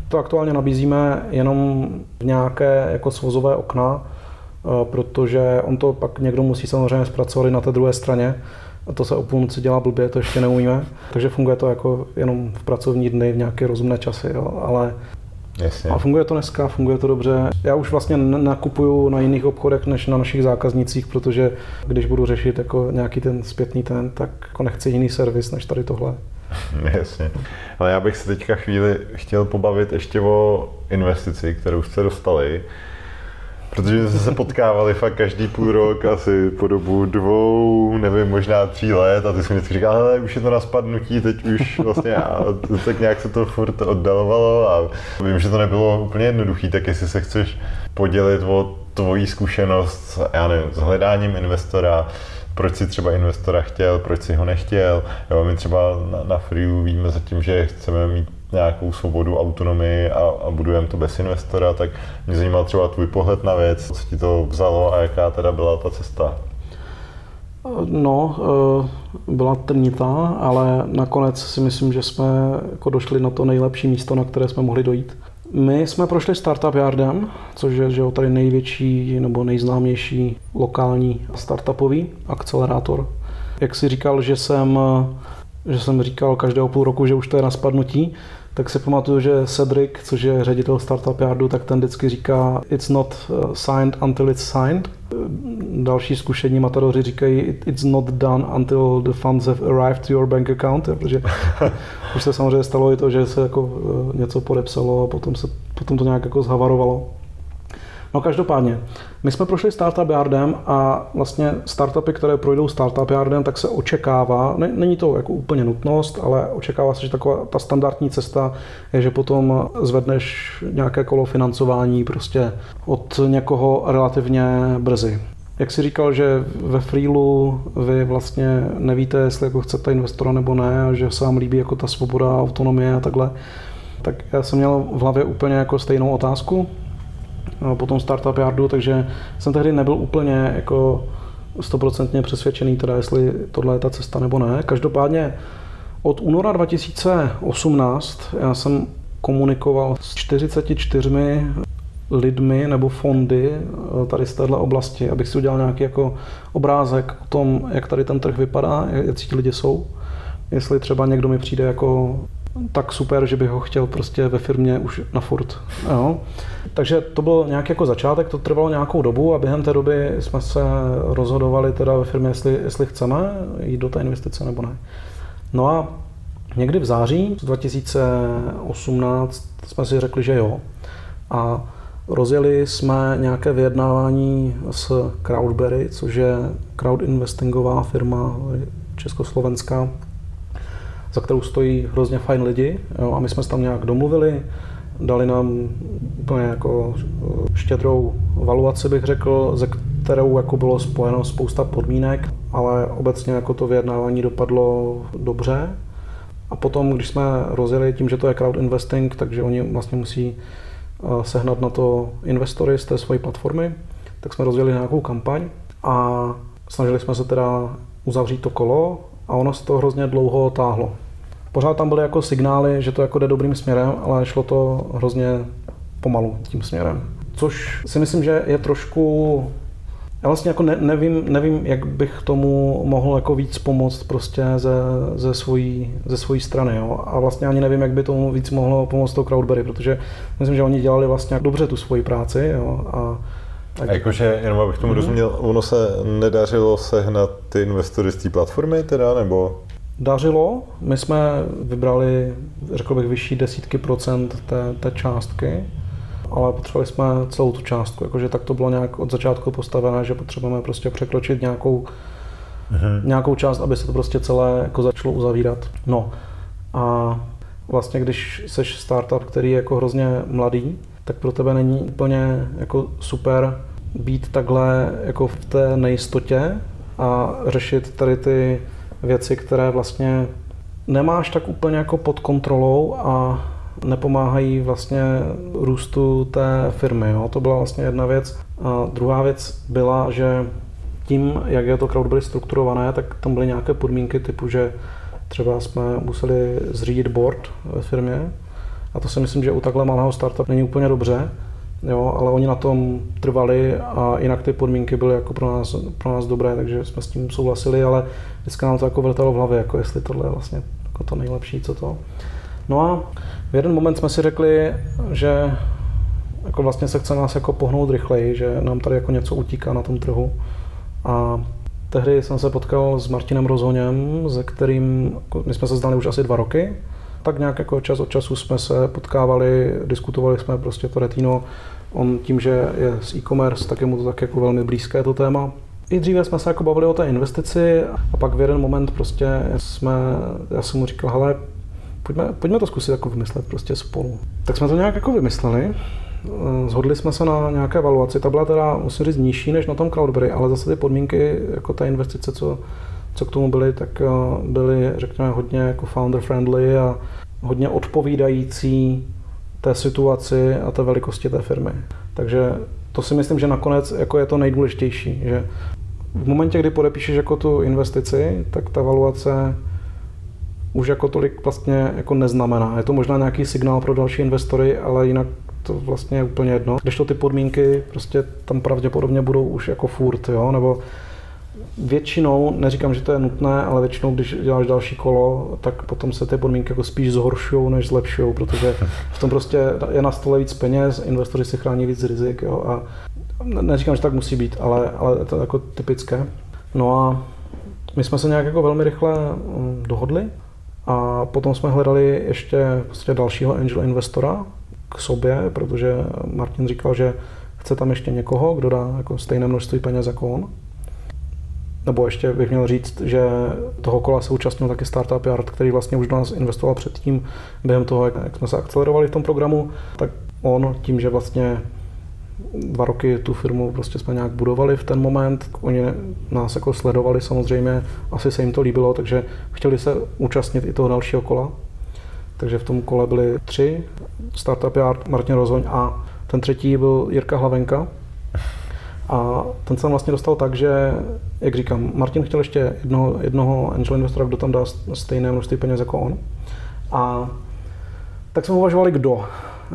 To aktuálně nabízíme jenom v nějaké jako svozové okna, eh, protože on to pak někdo musí samozřejmě zpracovat na té druhé straně. A to se o půlnoci dělá blbě, to ještě neumíme. Takže funguje to jako jenom v pracovní dny, v nějaké rozumné časy, jo. ale Jasně. A funguje to dneska, funguje to dobře. Já už vlastně nakupuju na jiných obchodech než na našich zákaznicích, protože když budu řešit jako nějaký ten zpětný ten, tak jako nechci jiný servis než tady tohle. Jasně. Ale já bych se teďka chvíli chtěl pobavit ještě o investici, kterou jste dostali. Protože jsme se potkávali fakt každý půl rok, asi po dobu dvou, nevím, možná tří let a ty jsi mi vždycky říkal, ale už je to na spadnutí, teď už vlastně a tak nějak se to furt oddalovalo a vím, že to nebylo úplně jednoduché, tak jestli se chceš podělit o tvojí zkušenost, já nevím, s hledáním investora, proč si třeba investora chtěl, proč si ho nechtěl. Jo, my třeba na, na Freelu víme zatím, že chceme mít nějakou svobodu, autonomii a, a budujeme to bez investora, tak mě zajímal třeba tvůj pohled na věc, co ti to vzalo a jaká teda byla ta cesta. No, eh, byla trnitá, ale nakonec si myslím, že jsme jako došli na to nejlepší místo, na které jsme mohli dojít. My jsme prošli Startup Yardem, což je že tady největší nebo nejznámější lokální startupový akcelerátor. Jak si říkal, že jsem, že jsem říkal každého půl roku, že už to je na spadnutí, tak si pamatuju, že Cedric, což je ředitel Startup Yardu, tak ten vždycky říká it's not uh, signed until it's signed. Další zkušení matadoři říkají it's not done until the funds have arrived to your bank account, protože už se samozřejmě stalo i to, že se jako uh, něco podepsalo a potom, se, potom to nějak jako zhavarovalo. No každopádně, my jsme prošli Startup Yardem a vlastně startupy, které projdou Startup Yardem, tak se očekává, ne, není to jako úplně nutnost, ale očekává se, že taková ta standardní cesta je, že potom zvedneš nějaké kolo financování prostě od někoho relativně brzy. Jak si říkal, že ve Freelu vy vlastně nevíte, jestli jako chcete investora nebo ne, a že se vám líbí jako ta svoboda, autonomie a takhle, tak já jsem měl v hlavě úplně jako stejnou otázku, po tom startup yardu, takže jsem tehdy nebyl úplně jako stoprocentně přesvědčený, teda jestli tohle je ta cesta nebo ne. Každopádně od února 2018 já jsem komunikoval s 44 lidmi nebo fondy eh, tady z této oblasti, abych si udělal nějaký jako obrázek o tom, jak tady ten trh vypadá, jak ti lidi jsou. Jestli třeba někdo mi přijde jako tak super, že bych ho chtěl prostě ve firmě už na furt. Jo. Takže to byl nějaký jako začátek, to trvalo nějakou dobu a během té doby jsme se rozhodovali teda ve firmě, jestli, jestli chceme jít do té investice nebo ne. No a někdy v září 2018 jsme si řekli, že jo. A rozjeli jsme nějaké vyjednávání s Crowdberry, což je crowd investingová firma československá, za kterou stojí hrozně fajn lidi jo, a my jsme se tam nějak domluvili, dali nám úplně jako eh, štědrou valuaci, bych řekl, ze kterou jako bylo spojeno spousta podmínek, ale obecně jako to vyjednávání dopadlo dobře. A potom, když jsme rozjeli tím, že to je crowd investing, takže oni vlastně musí eh, sehnat na to investory z té své platformy, tak jsme rozjeli nějakou kampaň a snažili jsme se teda uzavřít to kolo a ono se to hrozně dlouho táhlo. Pořád tam byly jako signály, že to jako jde dobrým směrem, ale šlo to hrozně pomalu tím směrem. Což si myslím, že je trošku já vlastně jako ne, nevím, nevím, jak bych tomu mohl jako víc pomoct prostě ze, ze, svojí, ze svojí strany. Jo? A vlastně ani nevím, jak by tomu víc mohlo pomoct to Crowdberry, protože myslím, že oni dělali vlastně dobře tu svoji práci. Jo? A, tak... A jakože, jenom abych tomu mm-hmm. rozuměl, ono se nedařilo sehnat ty investory z té platformy teda, nebo? Dařilo, my jsme vybrali, řekl bych, vyšší desítky procent té, té částky, ale potřebovali jsme celou tu částku, jakože tak to bylo nějak od začátku postavené, že potřebujeme prostě překročit nějakou, mm-hmm. nějakou část, aby se to prostě celé jako začalo uzavírat. No a vlastně když jsi startup, který je jako hrozně mladý, tak pro tebe není úplně jako super být takhle jako v té nejistotě a řešit tady ty věci, které vlastně nemáš tak úplně jako pod kontrolou a nepomáhají vlastně růstu té firmy. Jo. To byla vlastně jedna věc. A druhá věc byla, že tím, jak je to Crowdberry strukturované, tak tam byly nějaké podmínky typu, že třeba jsme museli zřídit board ve firmě a to si myslím, že u takhle malého startupu není úplně dobře, jo, ale oni na tom trvali a jinak ty podmínky byly jako pro nás, pro nás dobré, takže jsme s tím souhlasili, ale vždycky nám to jako vrtalo v hlavě, jako jestli tohle je vlastně jako to nejlepší, co to. No a v jeden moment jsme si řekli, že jako vlastně se chce nás jako pohnout rychleji, že nám tady jako něco utíká na tom trhu. A tehdy jsem se potkal s Martinem Rozoněm, se kterým jako my jsme se znali už asi dva roky tak nějak jako čas od času jsme se potkávali, diskutovali jsme prostě to Retino. On tím, že je z e-commerce, tak je mu to tak jako velmi blízké to téma. I dříve jsme se jako bavili o té investici a pak v jeden moment prostě jsme, já jsem mu říkal, hele, pojďme, pojďme to zkusit jako vymyslet prostě spolu. Tak jsme to nějak jako vymysleli zhodli jsme se na nějaké valuaci. Ta byla teda, musím říct, nižší než na tom Cloudberry, ale zase ty podmínky, jako ta investice, co, co k tomu byly, tak byly, řekněme, hodně jako founder friendly a hodně odpovídající té situaci a té velikosti té firmy. Takže to si myslím, že nakonec jako je to nejdůležitější, že v momentě, kdy podepíšeš jako tu investici, tak ta valuace už jako tolik vlastně jako neznamená. Je to možná nějaký signál pro další investory, ale jinak to vlastně je úplně jedno. Když to ty podmínky prostě tam pravděpodobně budou už jako furt, jo, nebo většinou, neříkám, že to je nutné, ale většinou, když děláš další kolo, tak potom se ty podmínky jako spíš zhoršují, než zlepšují, protože v tom prostě je na stole víc peněz, investoři si chrání víc rizik jo, a neříkám, že tak musí být, ale, ale to je jako typické. No a my jsme se nějak jako velmi rychle mm, dohodli a potom jsme hledali ještě prostě dalšího angel investora k sobě, protože Martin říkal, že chce tam ještě někoho, kdo dá jako stejné množství peněz jako on. Nebo ještě bych měl říct, že toho kola se účastnil taky Startup Yard, který vlastně už do nás investoval předtím, během toho, jak jsme se akcelerovali v tom programu, tak on tím, že vlastně dva roky tu firmu prostě jsme nějak budovali v ten moment. Oni nás jako sledovali samozřejmě, asi se jim to líbilo, takže chtěli se účastnit i toho dalšího kola. Takže v tom kole byli tři, Startup Yard, Martin Rozoň a ten třetí byl Jirka Hlavenka. A ten se vlastně dostal tak, že, jak říkám, Martin chtěl ještě jednoho, jednoho angel investora, kdo tam dá stejné množství peněz jako on. A tak jsme uvažovali, kdo.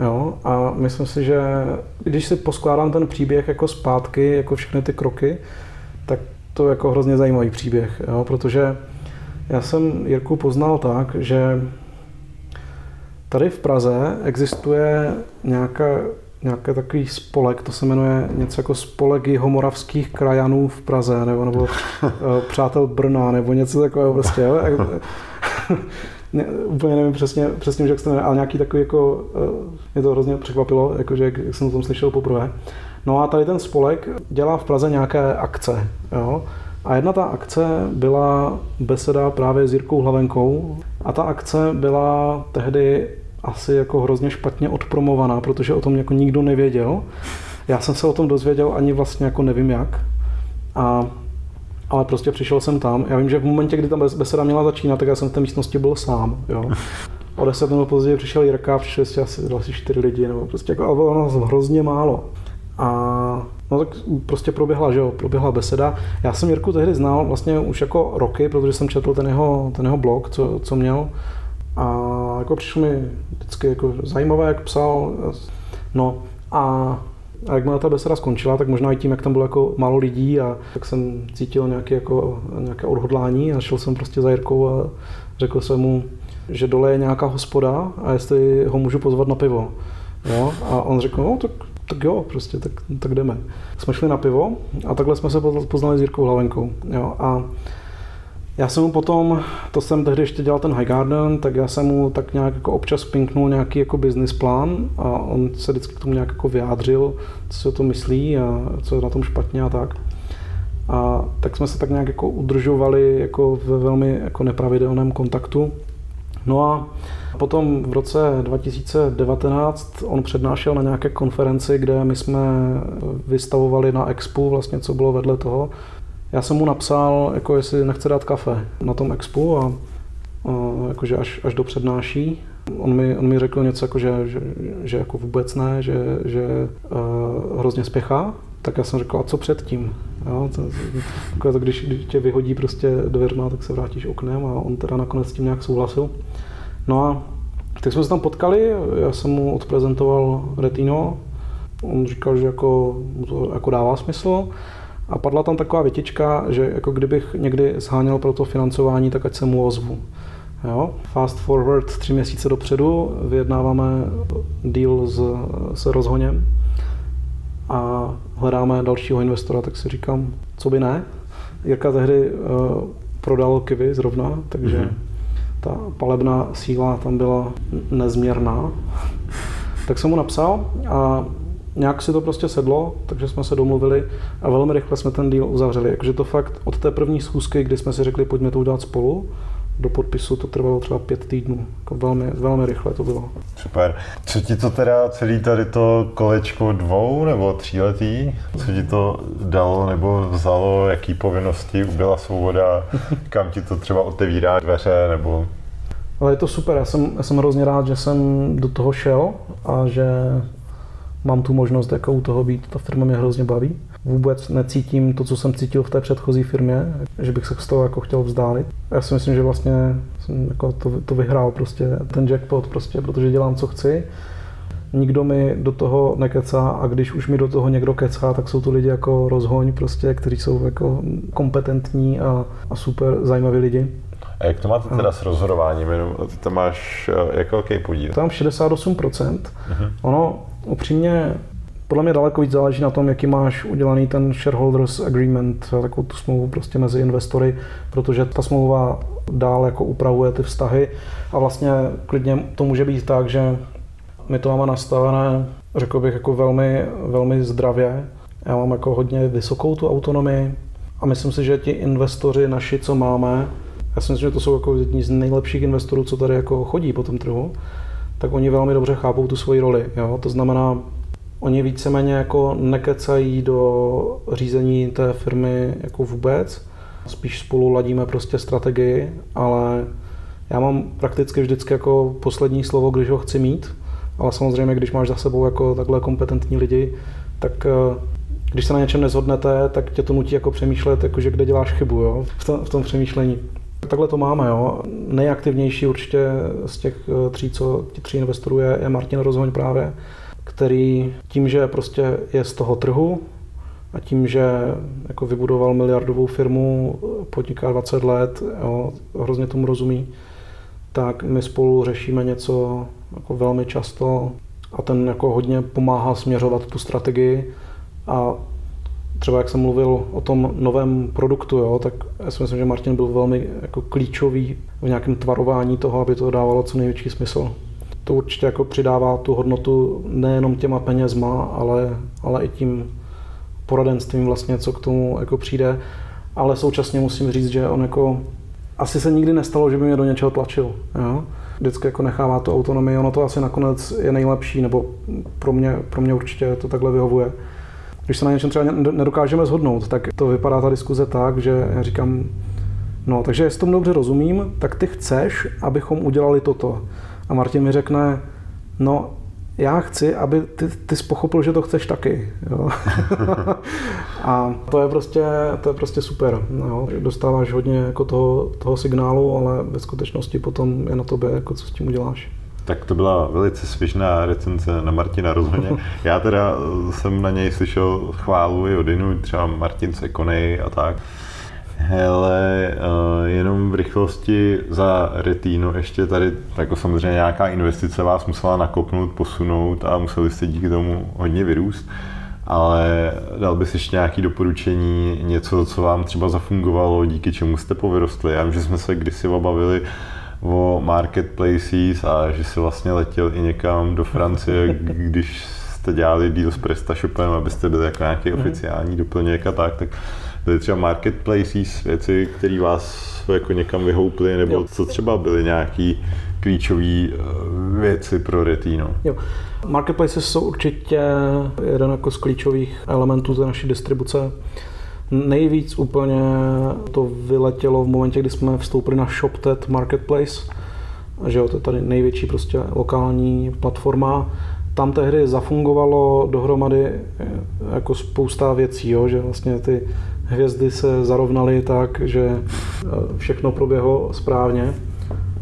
Jo? A myslím si, že když si poskládám ten příběh jako zpátky, jako všechny ty kroky, tak to je jako hrozně zajímavý příběh, jo? protože já jsem Jirku poznal tak, že tady v Praze existuje nějaká, nějaký takový spolek, to se jmenuje něco jako spolek jihomoravských krajanů v Praze, nebo, nebo eh, přátel Brna, nebo něco takového prostě. Jo? ne, úplně nevím přesně, přesně jak se to jmenuje, ale nějaký takový jako, uh, mě to hrozně překvapilo, jakože jak, jak jsem o tom slyšel poprvé. No a tady ten spolek dělá v Praze nějaké akce, jo. A jedna ta akce byla beseda právě s Jirkou Hlavenkou a ta akce byla tehdy asi jako hrozně špatně odpromovaná, protože o tom jako nikdo nevěděl. Já jsem se o tom dozvěděl ani vlastně jako nevím jak. A ale prostě přišel jsem tam. Já vím, že v momentě, kdy tam beseda měla začínat, tak já jsem v té místnosti byl sám. Jo. O deset minut později přišel Jirka, přišli ještě asi další čtyři lidi, nebo prostě jako, ale bylo nás hrozně málo. A no tak prostě proběhla, že jo, proběhla beseda. Já jsem Jirku tehdy znal vlastně už jako roky, protože jsem četl ten jeho, ten jeho blog, co, co měl. A jako přišlo mi vždycky jako zajímavé, jak psal. No a a jakmile ta beseda skončila, tak možná i tím, jak tam bylo jako málo lidí a tak jsem cítil nějaké, jako, nějaké odhodlání a šel jsem prostě za Jirkou a řekl jsem mu, že dole je nějaká hospoda a jestli ho můžu pozvat na pivo. Jo? A on řekl, no tak, tak jo, prostě, tak, tak jdeme. Jsme šli na pivo a takhle jsme se poznali s Jirkou Hlavenkou. Jo? A já jsem mu potom, to jsem tehdy ještě dělal ten High Garden, tak já jsem mu tak nějak jako občas pinknul nějaký jako business plán a on se vždycky k tomu nějak jako vyjádřil, co si o to myslí a co je na tom špatně a tak. A tak jsme se tak nějak jako udržovali jako ve velmi jako nepravidelném kontaktu. No a potom v roce 2019 on přednášel na nějaké konferenci, kde my jsme vystavovali na Expo, vlastně co bylo vedle toho, já jsem mu napsal, jako jestli nechce dát kafe na tom expu a, a jakože až, až do přednáší. On mi, on mi řekl něco, jako, že, že, že jako vůbec ne, že, že uh, hrozně spěchá, tak já jsem řekl, a co předtím? Jo, to, to, když, když tě vyhodí prostě dveřma, tak se vrátíš oknem a on teda nakonec s tím nějak souhlasil. No a tak jsme se tam potkali, já jsem mu odprezentoval Retino, on říkal, že jako, to jako dává smysl. A padla tam taková větička, že jako kdybych někdy zháněl pro to financování, tak ať se mu ozvu. Jo? Fast forward tři měsíce dopředu vyjednáváme deal s, s rozhoněm a hledáme dalšího investora, tak si říkám, co by ne. Jirka tehdy uh, prodal kivy zrovna, takže mm-hmm. ta palebná síla tam byla nezměrná. tak jsem mu napsal a nějak si to prostě sedlo, takže jsme se domluvili a velmi rychle jsme ten deal uzavřeli. Takže to fakt od té první schůzky, kdy jsme si řekli, pojďme to udělat spolu, do podpisu to trvalo třeba pět týdnů. Jako velmi, velmi rychle to bylo. Super. Co ti to teda celý tady to kolečko dvou nebo tříletý, co ti to dalo nebo vzalo, jaký povinnosti ubyla svoboda, kam ti to třeba otevírá dveře nebo... Ale je to super, já jsem, já jsem hrozně rád, že jsem do toho šel a že mám tu možnost jako u toho být. Ta firma mě hrozně baví. Vůbec necítím to, co jsem cítil v té předchozí firmě, že bych se z toho jako chtěl vzdálit. Já si myslím, že vlastně jsem jako to, to vyhrál prostě, ten jackpot prostě, protože dělám, co chci. Nikdo mi do toho nekecá a když už mi do toho někdo kecá, tak jsou to lidi jako rozhoň prostě, kteří jsou jako kompetentní a, a super zajímaví lidi. A jak to máte teda s rozhodováním? Ty tam máš eh, jak velký podíl? Tam 68%. Uh-huh. Ono upřímně podle mě daleko víc záleží na tom, jaký máš udělaný ten shareholders agreement, takovou tu smlouvu prostě mezi investory, protože ta smlouva dál jako upravuje ty vztahy a vlastně klidně to může být tak, že my to máme nastavené, řekl bych, jako velmi, velmi zdravě. Já mám jako hodně vysokou tu autonomii a myslím si, že ti investoři naši, co máme, já si myslím, že to jsou jako jedni z nejlepších investorů, co tady jako chodí po tom trhu, tak oni velmi dobře chápou tu svoji roli. Jo? To znamená, oni víceméně jako nekecají do řízení té firmy jako vůbec, spíš spolu ladíme prostě strategii, ale já mám prakticky vždycky jako poslední slovo, když ho chci mít, ale samozřejmě, když máš za sebou jako takhle kompetentní lidi, tak eh, když se na něčem nezhodnete, tak tě to nutí jako přemýšlet, jakože kde děláš chybu jo? V, tom, v tom přemýšlení. Takhle to máme. Jo. Nejaktivnější určitě z těch eh, tří, co ti tří investorů je, je Martin Rozhoň právě, který tím, že prostě je z toho trhu a tím, že jako vybudoval miliardovou firmu, podniká 20 let, jo, hrozně tomu rozumí, tak my spolu řešíme něco jako velmi často a ten jako hodně pomáhá směřovat tu strategii a třeba jak jsem mluvil o tom novém produktu, jo, tak já si myslím, že Martin byl velmi jako klíčový v nějakém tvarování toho, aby to dávalo co největší smysl. To určitě jako přidává tu hodnotu nejenom těma penězma, ale, ale i tím poradenstvím vlastně, co k tomu jako přijde. Ale současně musím říct, že on jako asi se nikdy nestalo, že by mě do něčeho tlačil. Jo? Vždycky jako nechává tu autonomii, ono to asi nakonec je nejlepší, nebo pro mě, pro mě určitě to takhle vyhovuje když se na něčem třeba nedokážeme shodnout, tak to vypadá ta diskuze tak, že já říkám, no takže jestli tomu dobře rozumím, tak ty chceš, abychom udělali toto. A Martin mi řekne, no já chci, aby ty, ty jsi pochopil, že to chceš taky. Jo. a to je prostě, to je prostě super. Jo. Dostáváš hodně jako toho, toho signálu, ale ve skutečnosti potom je na tobě, jako co s tím uděláš. Tak to byla velice svěžná recenze na Martina rozhodně. Já teda jsem na něj slyšel chválu i od jinů, třeba Martin Sekonej a tak. Hele, uh, jenom v rychlosti za Retino ještě tady, jako samozřejmě nějaká investice vás musela nakopnout, posunout a museli jste díky tomu hodně vyrůst. Ale dal bys ještě nějaké doporučení, něco, co vám třeba zafungovalo, díky čemu jste povyrostli. Já vím, že jsme se kdysi obavili o marketplaces a že si vlastně letěl i někam do Francie, když jste dělali deal s PrestaShopem, abyste byli jako nějaký mm. oficiální doplněk a tak, tak byly třeba marketplaces, věci, které vás jako někam vyhouply, nebo jo. co třeba byly nějaký klíčové eh, věci pro Retino? Jo. Marketplaces jsou určitě jeden jako z klíčových elementů té naší distribuce. Nejvíc úplně to vyletělo v momentě, kdy jsme vstoupili na ShopTet Marketplace, že jo, to je tady největší prostě lokální platforma. Tam tehdy zafungovalo dohromady eh, jako spousta věcí, jo, že vlastně ty hvězdy se zarovnaly tak, že eh, všechno proběhlo správně.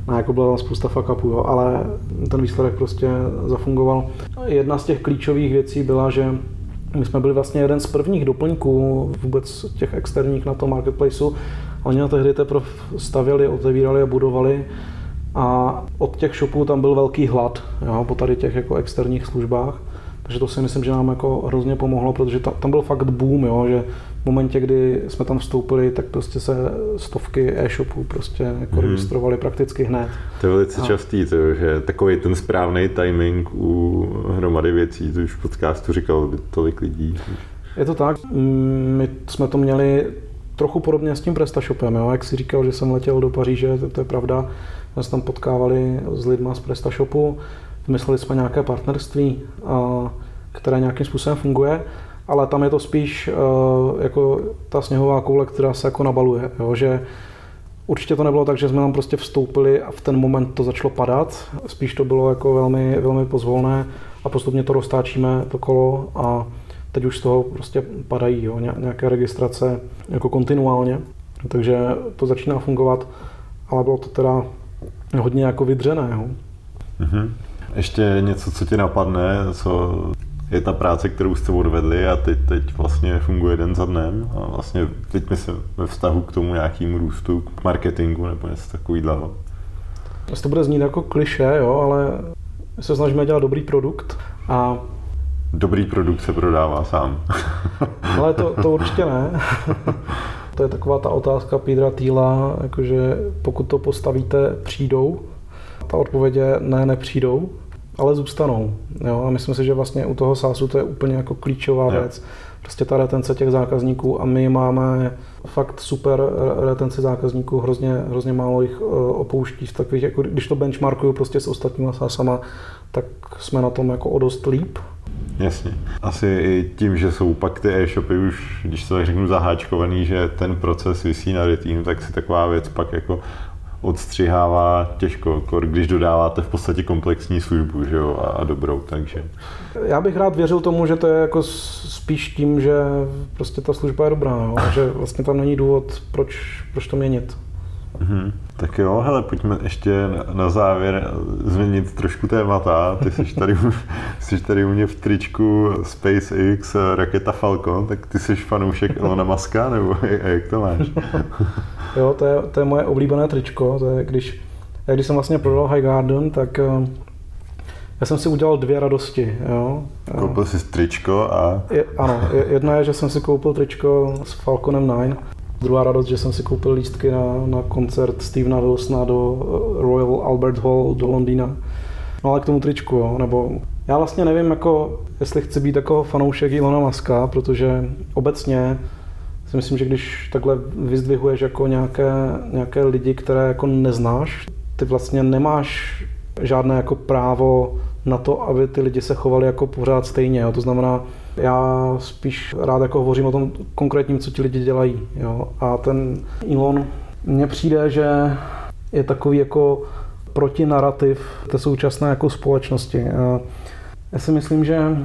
A jako byla tam spousta fuck jo, ale ten výsledek prostě zafungoval. Jedna z těch klíčových věcí byla, že my jsme byli vlastně jeden z prvních doplňků vůbec těch externích na tom marketplaceu. Oni na tehdy teprve stavěli, otevírali a budovali a od těch shopů tam byl velký hlad jo, po tady těch jako externích službách. Takže to si myslím, že nám jako hrozně pomohlo, protože tam, byl fakt boom, jo, že v momentě, kdy jsme tam vstoupili, tak prostě se stovky e-shopů prostě jako hmm. registrovaly prakticky hned. To je velice a... častý, to, že takový ten správný timing u hromady věcí, to už v podcastu říkal tolik lidí. Je to tak, my jsme to měli trochu podobně s tím PrestaShopem, jo? jak si říkal, že jsem letěl do Paříže, to, to je pravda, jsme se tam potkávali s lidma z PrestaShopu, vymysleli jsme nějaké partnerství, které nějakým způsobem funguje, ale tam je to spíš jako ta sněhová koule, která se jako nabaluje, jo? že Určitě to nebylo tak, že jsme tam prostě vstoupili a v ten moment to začalo padat. Spíš to bylo jako velmi, velmi pozvolné a postupně to roztáčíme, to kolo a teď už z toho prostě padají jo, nějaké registrace jako kontinuálně. Takže to začíná fungovat, ale bylo to teda hodně jako vydřené. Jo. Mm-hmm. Ještě něco, co ti napadne, co je ta práce, kterou jste odvedli a teď, teď vlastně funguje den za dnem a vlastně teď myslím ve vztahu k tomu nějakému růstu, k marketingu nebo něco takového. To bude znít jako kliše, jo, ale se snažíme dělat dobrý produkt a Dobrý produkt se prodává sám. ale to, to určitě ne. to je taková ta otázka Petra Týla, jakože pokud to postavíte, přijdou. Ta odpověď je ne, nepřijdou ale zůstanou. Jo? A myslím si, že vlastně u toho SaaSu to je úplně jako klíčová jo. věc. Prostě ta retence těch zákazníků a my máme fakt super retenci zákazníků, hrozně, hrozně málo jich eh, opouští v takových, jako když to benchmarkuju prostě s ostatníma SaaSama, tak jsme na tom jako o dost líp. Jasně. Asi i tím, že jsou pak ty e-shopy už, když to tak řeknu, zaháčkovaný, že ten proces vysí na retinu, tak si taková věc pak jako odstřihává těžko, když dodáváte v podstatě komplexní službu že jo, a dobrou, takže. Já bych rád věřil tomu, že to je jako spíš tím, že prostě ta služba je dobrá, jo, že vlastně tam není důvod, proč, proč to měnit. Mm-hmm. Tak jo, hele, pojďme ještě na závěr změnit trošku témata. Ty jsi tady, jsi tady u mě v tričku SpaceX raketa Falcon, tak ty jsi fanoušek Elona Muska, nebo jak to máš? jo, to je, to je moje oblíbené tričko. To je, když, když jsem vlastně prodal High Garden, tak eh, já jsem si udělal dvě radosti. Jo. Koupil jsi tričko a... Je, ano, jedna je, že jsem si koupil tričko s Falconem 9 Druhá radost, že jsem si koupil lístky na, na koncert Stevena Wilsona do eh, Royal Albert Hall do Londýna. No ale k tomu tričku, jo, nebo já vlastně nevím, jako, jestli chci být jako fanoušek Ilona Maska, protože obecně si myslím, že když takhle vyzdvihuješ jako nějaké, nějaké lidi, které jako neznáš, ty vlastně nemáš žádné jako právo na to, aby ty lidi se chovali jako pořád stejně. Jo. To znamená, já spíš rád jako hovořím o tom konkrétním, co ti lidi dělají. Jo. A ten Elon, mně přijde, že je takový jako protinarativ té současné jako společnosti. Já si myslím, že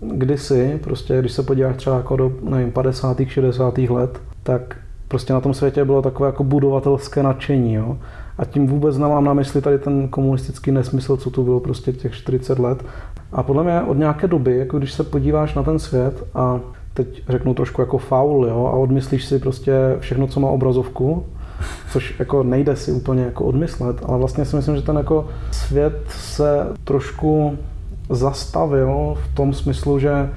kdysi, prostě když se podíváš třeba jako do nevím, 50. 60. let, tak prostě na tom světě bylo takové jako budovatelské nadšení. Jo? A tím vůbec nemám na mysli tady ten komunistický nesmysl, co tu bylo prostě těch 40 let. A podle mě od nějaké doby, jako když se podíváš na ten svět a teď řeknu trošku jako faul, jo, a odmyslíš si prostě všechno, co má obrazovku, což jako nejde si úplně jako odmyslet, ale vlastně si myslím, že ten jako svět se trošku zastavil v tom smyslu, že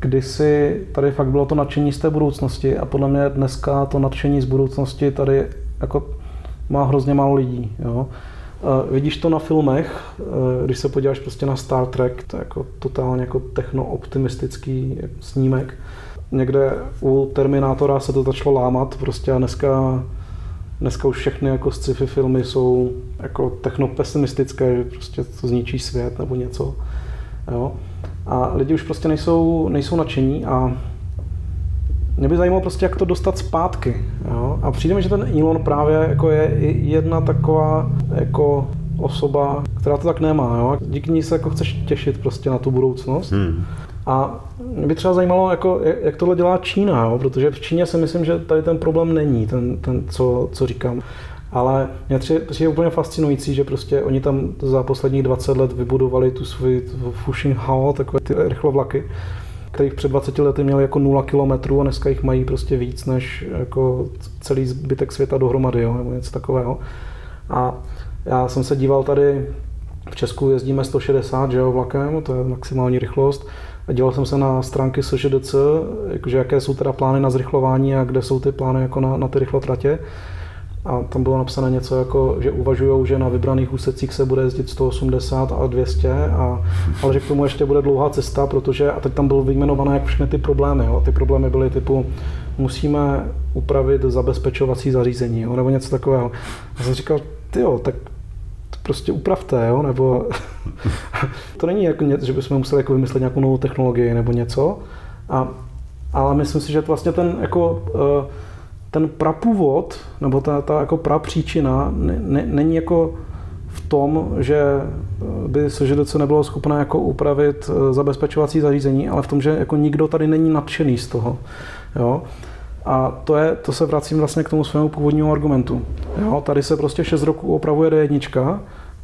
kdysi tady fakt bylo to nadšení z té budoucnosti a podle mě dneska to nadšení z budoucnosti tady jako má hrozně málo lidí. Jo. Vidíš to na filmech, když se podíváš prostě na Star Trek, to je jako totálně jako techno-optimistický snímek. Někde u Terminátora se to začalo lámat prostě a dneska, dneska už všechny jako sci-fi filmy jsou jako techno-pesimistické, že prostě to zničí svět nebo něco. Jo. A lidi už prostě nejsou, nejsou nadšení a mě by zajímalo prostě, jak to dostat zpátky. Jo? A přijde mi, že ten Elon právě jako je jedna taková jako osoba, která to tak nemá. Jo? Díky ní se jako chceš těšit prostě na tu budoucnost. Hmm. A mě by třeba zajímalo, jako, jak tohle dělá Čína, jo? protože v Číně si myslím, že tady ten problém není, ten, ten co, co říkám. Ale mě přijde úplně fascinující, že prostě oni tam za posledních 20 let vybudovali tu svůj Fuxing Hao, takové ty rychlovlaky kterých před 20 lety měli jako 0 kilometrů a dneska jich mají prostě víc než jako celý zbytek světa dohromady, jo, nebo něco takového. A já jsem se díval tady, v Česku jezdíme 160 že jo, vlakem, to je maximální rychlost. A díval jsem se na stránky SŽDC, jakože jaké jsou teda plány na zrychlování a kde jsou ty plány jako na, na ty rychlotratě. A tam bylo napsané něco jako, že uvažují, že na vybraných úsecích se bude jezdit 180 a 200, a, ale že k tomu ještě bude dlouhá cesta, protože, a teď tam bylo vyjmenované jak všechny ty problémy. Jo. Ty problémy byly typu, musíme upravit zabezpečovací zařízení, jo, nebo něco takového. A jsem říkal, ty jo, tak prostě upravte, jo, nebo to není jako něco, že bychom museli jako vymyslet nějakou novou technologii nebo něco, a, ale myslím si, že to vlastně ten jako uh, ten prapůvod, nebo ta, ta jako prapříčina ne, ne, není jako v tom, že by SŽDC nebylo schopné jako upravit eh, zabezpečovací zařízení, ale v tom, že jako nikdo tady není nadšený z toho. Jo? A to, je, to se vracím vlastně k tomu svému původnímu argumentu. Jo? Tady se prostě 6 roků opravuje D1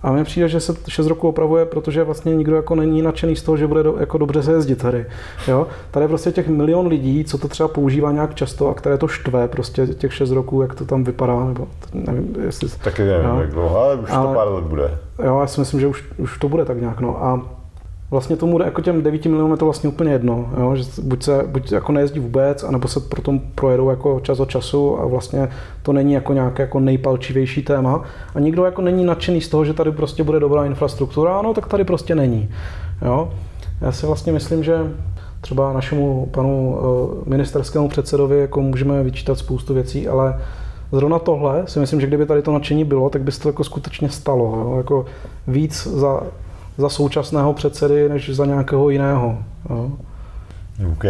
a mně přijde, že se 6 roků opravuje, protože vlastně nikdo jako není nadšený z toho, že bude do, jako dobře se jezdit tady. Jo? Tady prostě těch milion lidí, co to třeba používá nějak často a které to štve, prostě těch 6 roků, jak to tam vypadá, nebo nevím, jestli... Taky nevím, jak dlouho, ale už ale, to pár let bude. Jo, já si myslím, že už, už to bude tak nějak. No. A vlastně tomu jako těm 9 milionům je to vlastně úplně jedno, jo? že buď se buď jako nejezdí vůbec, anebo se pro tom projedou jako čas od času a vlastně to není jako nějaké jako nejpalčivější téma a nikdo jako není nadšený z toho, že tady prostě bude dobrá infrastruktura, ano, tak tady prostě není. Jo? Já si vlastně myslím, že třeba našemu panu eh, ministerskému předsedovi jako můžeme vyčítat spoustu věcí, ale Zrovna tohle si myslím, že kdyby tady to nadšení bylo, tak by se to jako skutečně stalo. Jo? Jako víc za za současného předsedy, než za nějakého jiného. Jo. OK,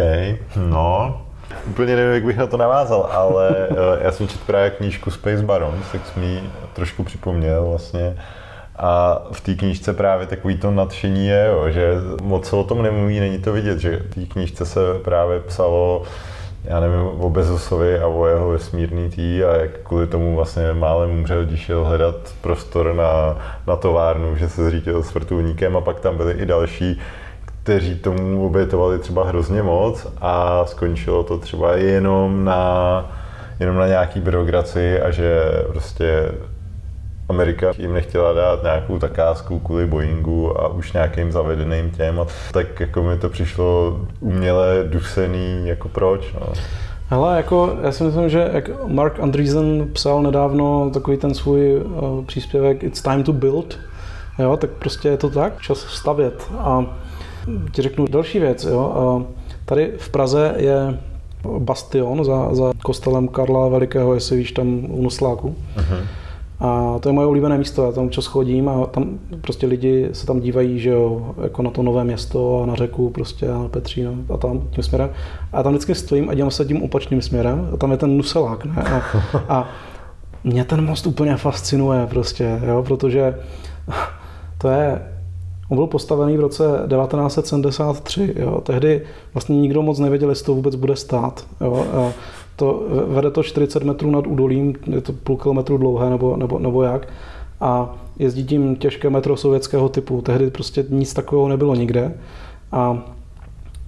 no, Úplně nevím, jak bych na to navázal, ale eh, já jsem četl právě knížku Space Barons, tak jsem mi trošku připomněl vlastně. A v té knížce právě takový to nadšení je, jo, že moc se o tom nemluví, není to vidět, že v té knížce se právě psalo já nevím, o Bezosovi a o jeho vesmírný tý a jak kvůli tomu vlastně málem umřel, když šel hledat prostor na, na továrnu, že se zřítil s vrtulníkem a pak tam byli i další, kteří tomu obětovali třeba hrozně moc a skončilo to třeba jenom na, jenom na nějaký byrokracii a že prostě Amerika jim nechtěla dát nějakou zakázku kvůli Boeingu a už nějakým zavedeným těm, a tak jako mi to přišlo uměle dusený, jako proč, no. Hele, jako já si myslím, že jak Mark Andreessen psal nedávno takový ten svůj uh, příspěvek It's time to build, jo, tak prostě je to tak, čas stavět. A ti řeknu další věc, jo, uh, tady v Praze je bastion za, za kostelem Karla Velikého, jestli víš, tam u Nosláku. Uh-huh. A to je moje oblíbené místo, já tam čas chodím a tam prostě lidi se tam dívají, že jo, jako na to nové město a na řeku prostě a na Petříno a tam tím směrem. A tam vždycky stojím a dívám se tím opačným směrem a tam je ten Nuselák, ne? A, a mě ten most úplně fascinuje prostě, jo, protože to je, on byl postavený v roce 1973, jo, tehdy vlastně nikdo moc nevěděl, jestli to vůbec bude stát, jo, a to, vede to 40 metrů nad údolím, je to půl kilometru dlouhé nebo, nebo, nebo jak. A jezdí tím těžké metro sovětského typu. Tehdy prostě nic takového nebylo nikde. A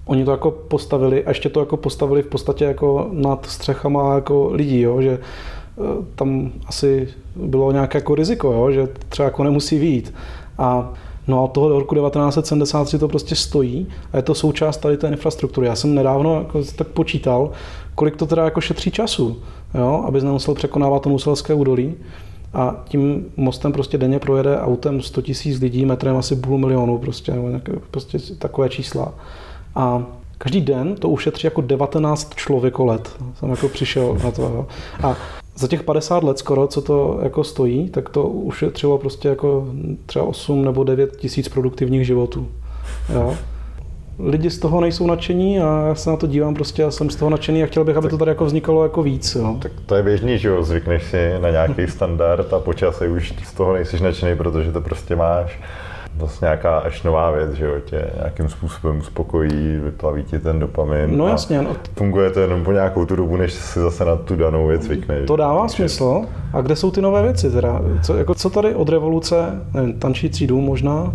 oni to jako postavili a ještě to jako postavili v podstatě jako nad střechama jako lidí, jo, že eh, tam asi bylo nějaké jako riziko, jo, že třeba jako nemusí výjít. A No a od toho roku 1973 to prostě stojí a je to součást tady té infrastruktury. Já jsem nedávno jako tak počítal, kolik to teda jako šetří času, jo, aby nemusel překonávat to muselské údolí. A tím mostem prostě denně projede autem 100 000 lidí, metrem asi půl milionu, prostě, nebo nějaké, prostě takové čísla. A každý den to ušetří jako 19 člověkolet. Jsem jako přišel na to. Jo. A za těch 50 let skoro, co to jako stojí, tak to ušetřilo prostě jako třeba 8 nebo 9 tisíc produktivních životů. Jo lidi z toho nejsou nadšení a já se na to dívám prostě a jsem z toho nadšený a chtěl bych, aby tak, to tady jako vznikalo jako víc. Jo. Tak to je běžný, že jo, zvykneš si na nějaký standard a počasí už z toho nejsi nadšený, protože to prostě máš zase nějaká až nová věc, že jo, tě nějakým způsobem uspokojí, vyplaví ti ten dopamin. No jasně. No. Funguje to jenom po nějakou tu dobu, než si zase na tu danou věc zvykneš. To dává Takže... smysl. A kde jsou ty nové věci teda? Co, jako, co tady od revoluce, nevím, tančící dům možná?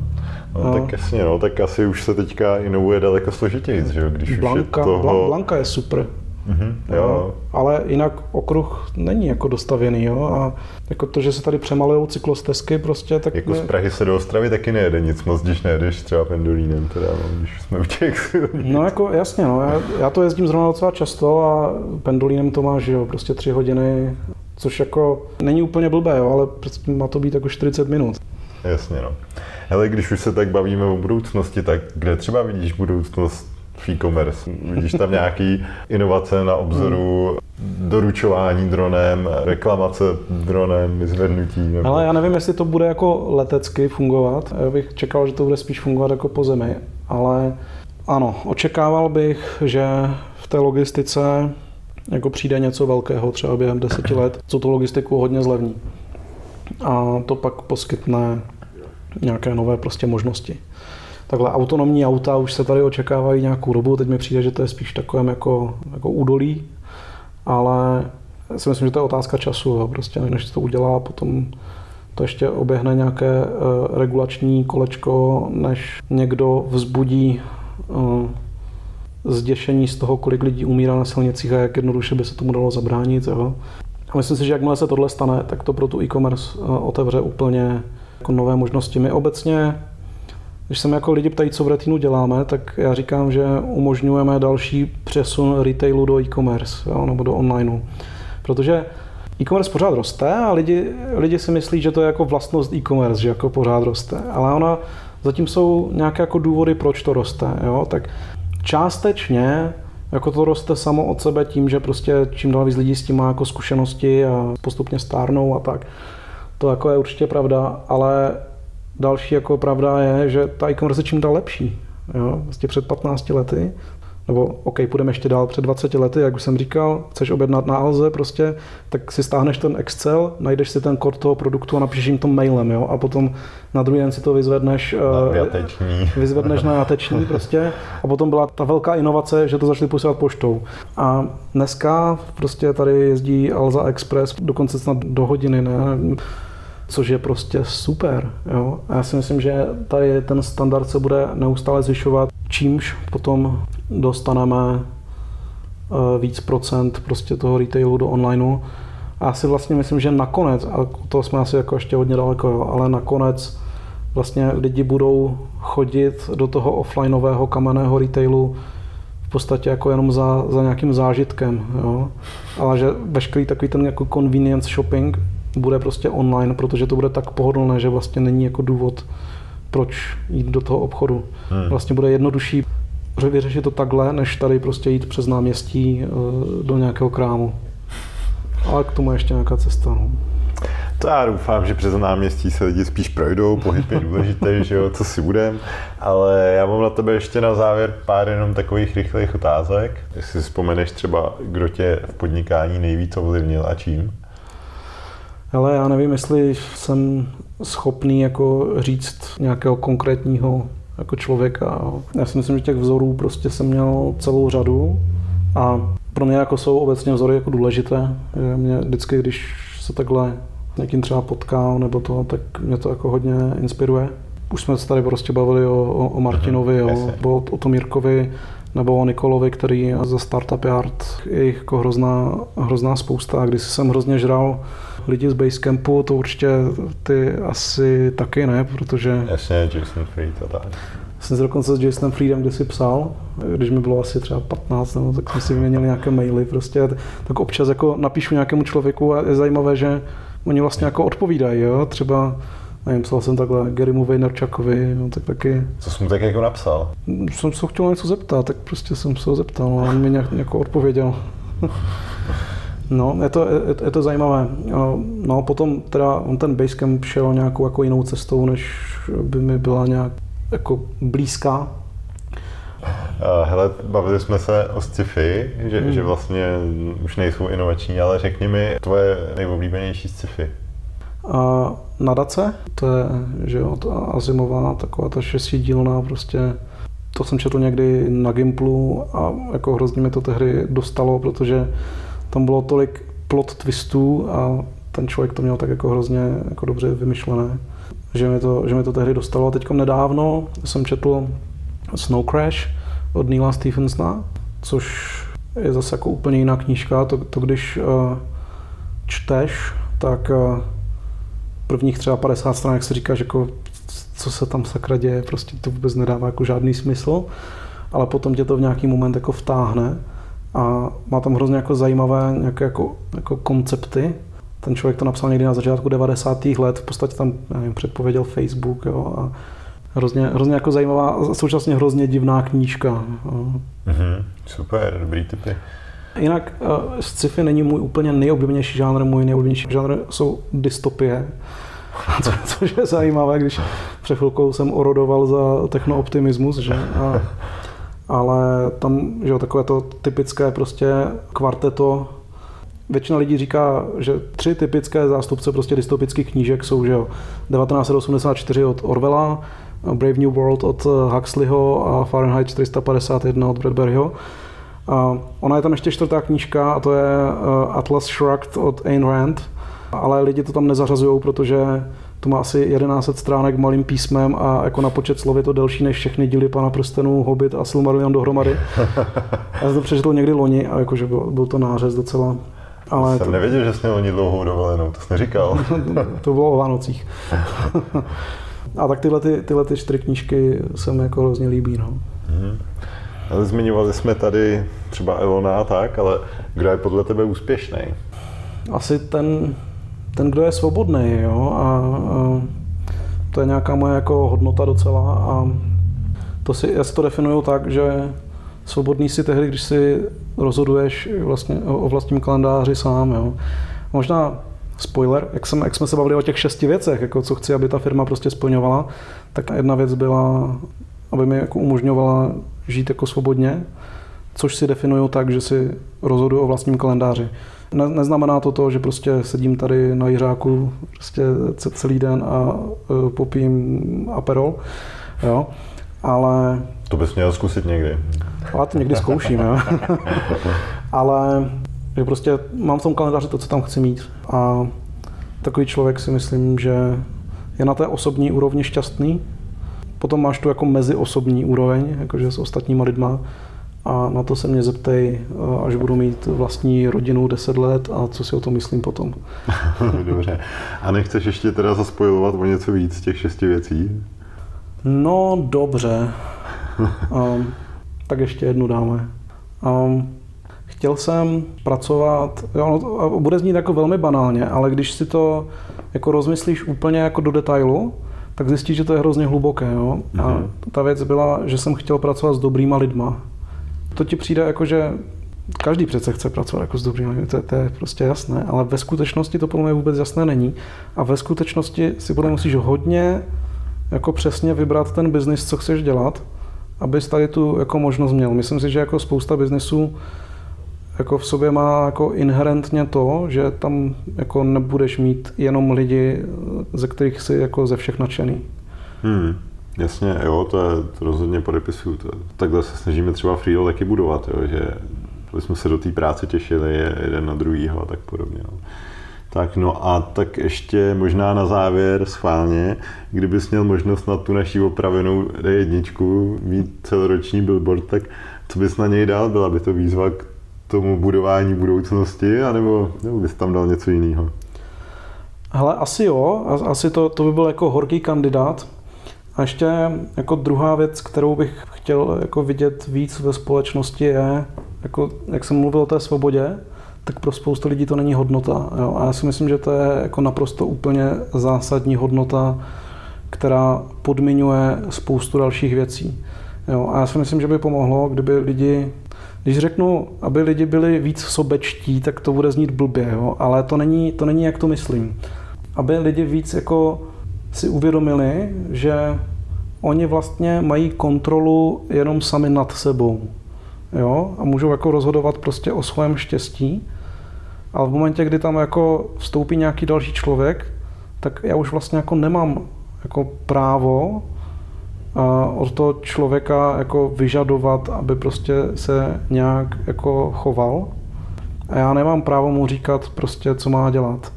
No, no, tak jasně, no, tak asi už se teďka inovuje daleko složitěji, že jo, když Blanka, už je toho... Blanka je super. Mm-hmm, jo. Ale jinak okruh není jako dostavěný, jo, a jako to, že se tady přemalují cyklostezky prostě, tak... Jako z Prahy se do Ostravy taky nejede nic moc, když nejedeš třeba pendolínem, teda, no, když jsme u těch No jako jasně, no, já, já, to jezdím zrovna docela často a pendolínem to máš, jo, prostě tři hodiny což jako není úplně blbé, jo, ale prostě má to být jako 40 minut. Jasně, no. Ale když už se tak bavíme o budoucnosti, tak kde třeba vidíš budoucnost v e-commerce? Vidíš tam nějaký inovace na obzoru, doručování dronem, reklamace dronem, vyzvednutí? Nebo... Ale já nevím, jestli to bude jako letecky fungovat. Já bych čekal, že to bude spíš fungovat jako po zemi. Ale ano, očekával bych, že v té logistice jako přijde něco velkého třeba během deseti let, co tu logistiku hodně zlevní. A to pak poskytne nějaké nové prostě možnosti. Takhle autonomní auta už se tady očekávají nějakou dobu, teď mi přijde, že to je spíš takovém jako, jako údolí, ale si myslím, že to je otázka času, jo. prostě než to udělá, potom to ještě oběhne nějaké uh, regulační kolečko, než někdo vzbudí uh, zděšení z toho, kolik lidí umírá na silnicích a jak jednoduše by se tomu dalo zabránit. Jo. A myslím si, že jakmile se tohle stane, tak to pro tu e-commerce uh, otevře úplně jako nové možnosti. My obecně, když se jako lidi ptají, co v Retinu děláme, tak já říkám, že umožňujeme další přesun retailu do e-commerce jo, nebo do onlineu. Protože e-commerce pořád roste a lidi, lidi si myslí, že to je jako vlastnost e-commerce, že jako pořád roste. Ale ona, zatím jsou nějaké jako důvody, proč to roste. Jo? Tak částečně jako to roste samo od sebe tím, že prostě čím dál víc lidí s tím má jako zkušenosti a postupně stárnou a tak. To jako je určitě pravda, ale další jako pravda je, že ta e-commerce je čím dál lepší. Jo? Vlastně před 15 lety nebo OK, půjdeme ještě dál před 20 lety, jak už jsem říkal, chceš objednat na Alze prostě, tak si stáhneš ten Excel, najdeš si ten kód toho produktu a napíšeš jim to mailem, jo, a potom na druhý den si to vyzvedneš na jateční. vyzvedneš na jateční prostě a potom byla ta velká inovace, že to začali posílat poštou. A dneska prostě tady jezdí Alza Express dokonce snad do hodiny, ne? Což je prostě super. Jo? A já si myslím, že tady ten standard se bude neustále zvyšovat, čímž potom dostaneme eh, víc procent prostě toho retailu do onlineu. A já si vlastně myslím, že nakonec, a to jsme asi jako ještě hodně daleko, jo, ale nakonec vlastně lidi budou chodit do toho offlineového kamenného retailu v podstatě jako jenom za, za nějakým zážitkem, jo. Ale že veškerý takový ten jako convenience shopping bude prostě online, protože to bude tak pohodlné, že vlastně není jako důvod, proč jít do toho obchodu. Hmm. Vlastně bude jednodušší vyřešit to takhle, než tady prostě jít přes náměstí eh, do nějakého krámu. Ale k tomu je ještě nějaká cesta. No. To já doufám, že přes náměstí se lidi spíš projdou, pohyb je důležitý, že jo, co si budem. Ale já mám na tebe ještě na závěr pár jenom takových rychlých otázek. Jestli si vzpomeneš třeba, kdo tě v podnikání nejvíc ovlivnil a čím? Ale já nevím, jestli jsem schopný jako říct nějakého konkrétního jako člověka. Já si myslím, že těch vzorů prostě jsem měl celou řadu a pro mě jako jsou obecně vzory jako důležité. Mě vždycky, když se takhle někým třeba potkám nebo to, tak mě to jako hodně inspiruje. Už jsme se tady prostě bavili o, o, o Martinovi, mm-hmm, o, o, o Tom Jirkovi, nebo o Nikolovi, který za Startup Yard je jich jako hrozná, hrozná spousta. Když jsem hrozně žral lidi z Basecampu, to určitě ty asi taky ne, protože... Jasně, Jason Fried a tak. Jsem si dokonce s Jasonem Friedem kdysi psal, když mi bylo asi třeba 15, nebo tak jsme si vyměnili nějaké maily prostě, tak občas jako napíšu nějakému člověku a je zajímavé, že oni vlastně jako odpovídají, jo, třeba nevím, psal jsem takhle Garymu Vaynerchukovi, no, tak taky... Co jsem mu tak jako napsal? Jsem se chtěl něco zeptat, tak prostě jsem se ho zeptal a on mi nějak, nějak odpověděl. No, je to, je, je to zajímavé. No, potom teda on ten Basecamp šel nějakou jako jinou cestou, než by mi byla nějak jako blízká. Hele, bavili jsme se o sci-fi, že, hmm. že vlastně už nejsou inovační, ale řekni mi tvoje nejoblíbenější sci-fi. A nadace, to je že jo, ta Asimová, taková ta šestidílná prostě to jsem četl někdy na Gimplu a jako hrozně mi to tehdy dostalo, protože tam bylo tolik plot twistů a ten člověk to měl tak jako hrozně jako dobře vymyšlené, že mi to, že mi to tehdy dostalo. A teď nedávno jsem četl Snow Crash od Neila Stephensona, což je zase jako úplně jiná knížka. To, to když uh, čteš, tak uh, prvních třeba 50 stran, si říkáš, jako, co se tam sakra děje, prostě to vůbec nedává jako žádný smysl, ale potom tě to v nějaký moment jako vtáhne a má tam hrozně jako zajímavé nějaké jako, jako koncepty ten člověk to napsal někdy na začátku 90. let, v podstatě tam nevím, předpověděl Facebook jo, a hrozně, hrozně jako zajímavá a současně hrozně divná knížka. Mm-hmm, super, dobrý typy. Jinak uh, sci-fi není můj úplně nejoblíbenější žánr, můj nejoblíbenější žánr jsou dystopie. Co, což je zajímavé, když před chvilkou jsem orodoval za technooptimismus, že? A, ale tam, že jo, takové to typické prostě kvarteto Většina lidí říká, že tři typické zástupce prostě dystopických knížek jsou, že jo, 1984 od Orwella, Brave New World od Huxleyho a Fahrenheit 451 od Bradburyho. A ona je tam ještě čtvrtá knížka a to je eh, Atlas Shrugged od Ayn Rand, ale lidi to tam nezařazují, protože to má asi 11 stránek malým písmem a jako na počet slov je to delší než všechny díly Pana prstenů, Hobbit a Silmarillion dohromady. Já jsem to přečetl někdy loni a jakože byl, byl to nářez docela. Ale jsem to... nevěděl, že jsme oni dlouhou dovolenou, to jsi neříkal. to bylo o Vánocích. a tak tyhle, ty, tyhle ty čtyři knížky se mi jako hrozně líbí. No. Hmm. Ale zmiňovali jsme tady třeba Elona a tak, ale kdo je podle tebe úspěšný? Asi ten, ten, kdo je svobodný, jo, a, a to je nějaká moje jako hodnota docela a to si, já si to definuju tak, že svobodný si tehdy, když si rozhoduješ vlastně o vlastním kalendáři sám, jo. Možná spoiler, jak, jsem, jak jsme se bavili o těch šesti věcech, jako co chci, aby ta firma prostě splňovala, tak jedna věc byla, aby mi jako umožňovala žít jako svobodně, což si definuju tak, že si rozhoduju o vlastním kalendáři. Ne, neznamená to to, že prostě sedím tady na Jiřáku prostě celý den a uh, popím aperol, jo, ale... To bys měl zkusit někdy. Já to někdy zkouším, jo. ale že prostě mám v tom kalendáři to, co tam chci mít a takový člověk si myslím, že je na té osobní úrovni šťastný. Potom máš tu jako meziosobní úroveň, jakože s ostatníma lidma, a na to se mě zeptej, eh, až budu mít vlastní rodinu 10 let a co si o tom myslím potom. Dobře. A nechceš ještě teda zaspojovat o něco víc z těch šesti věcí? No dobře. Um, tak ještě jednu dáme. Um, chtěl jsem pracovat, jo, no, bude znít jako velmi banálně, ale když si to jako rozmyslíš úplně jako do detailu, tak zjistíš, že to je hrozně hluboké. Jo? A mm-hmm. ta věc byla, že jsem chtěl pracovat s dobrýma lidma. To ti přijde jako, že každý přece chce pracovat jako s dobrými to, to je prostě jasné, ale ve skutečnosti to podle mě vůbec jasné není. A ve skutečnosti si podle mě musíš hodně jako přesně vybrat ten biznis, co chceš dělat, abys tady tu jako možnost měl. Myslím si, že jako spousta biznisů jako v sobě má jako inherentně to, že tam jako nebudeš mít jenom lidi, ze kterých jsi jako ze všech nadšený. Hmm. Jasně, jo, to, je, to rozhodně podepisuju. To, takhle se snažíme třeba Freelo taky budovat, jo, že jsme se do té práce těšili jeden na druhýho a tak podobně. No. Tak no a tak ještě možná na závěr schválně, kdybys měl možnost na tu naší opravenou D1 mít celoroční billboard, tak co bys na něj dal? Byla by to výzva k tomu budování budoucnosti, anebo, nebo bys tam dal něco jiného? Hele, asi jo, asi to, to by byl jako horký kandidát. A ještě jako druhá věc, kterou bych chtěl jako vidět víc ve společnosti je, jako, jak jsem mluvil o té svobodě, tak pro spoustu lidí to není hodnota. Jo? A já si myslím, že to je jako naprosto úplně zásadní hodnota, která podmiňuje spoustu dalších věcí. Jo? A já si myslím, že by pomohlo, kdyby lidi, když řeknu, aby lidi byli víc sobečtí, tak to bude znít blbě, jo? ale to není, to není, jak to myslím. Aby lidi víc jako si uvědomili, že oni vlastně mají kontrolu jenom sami nad sebou. Jo? A můžou jako rozhodovat prostě o svém štěstí. Ale v momentě, kdy tam jako vstoupí nějaký další člověk, tak já už vlastně jako nemám jako právo od toho člověka jako vyžadovat, aby prostě se nějak jako choval. A já nemám právo mu říkat prostě, co má dělat.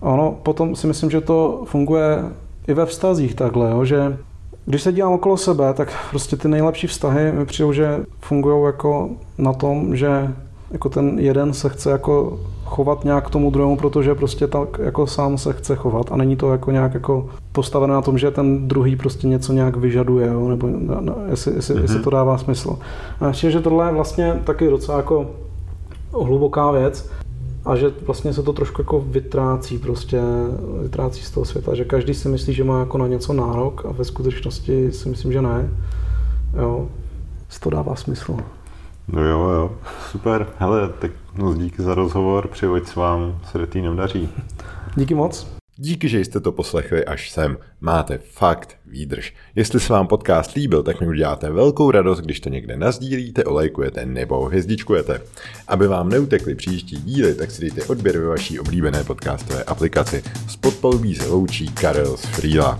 Ono potom si myslím, že to funguje i ve vztazích takhle, jo, že když se dívám okolo sebe, tak prostě ty nejlepší vztahy mi přijdou, že fungují jako na tom, že jako ten jeden se chce jako chovat nějak k tomu druhému, protože prostě tak jako sám se chce chovat a není to jako nějak jako postavené na tom, že ten druhý prostě něco nějak vyžaduje, jo? nebo no, no, jestli, jestli, mm-hmm. jestli to dává smysl. A ještě, že tohle je vlastně taky docela jako hluboká věc. A že vlastně se to trošku jako vytrácí prostě, vytrácí z toho světa, že každý si myslí, že má jako na něco nárok a ve skutečnosti si myslím, že ne. Jo, to dává smysl. No jo, jo, super. Hele, tak moc díky za rozhovor, přivoď s vám s Retínem daří. Díky moc. Díky, že jste to poslechli až sem. Máte fakt výdrž. Jestli se vám podcast líbil, tak mi uděláte velkou radost, když to někde nazdílíte, olejkujete nebo hvězdičkujete. Aby vám neutekly příští díly, tak si dejte odběr ve vaší oblíbené podcastové aplikaci. Spod se loučí Karel z Freela.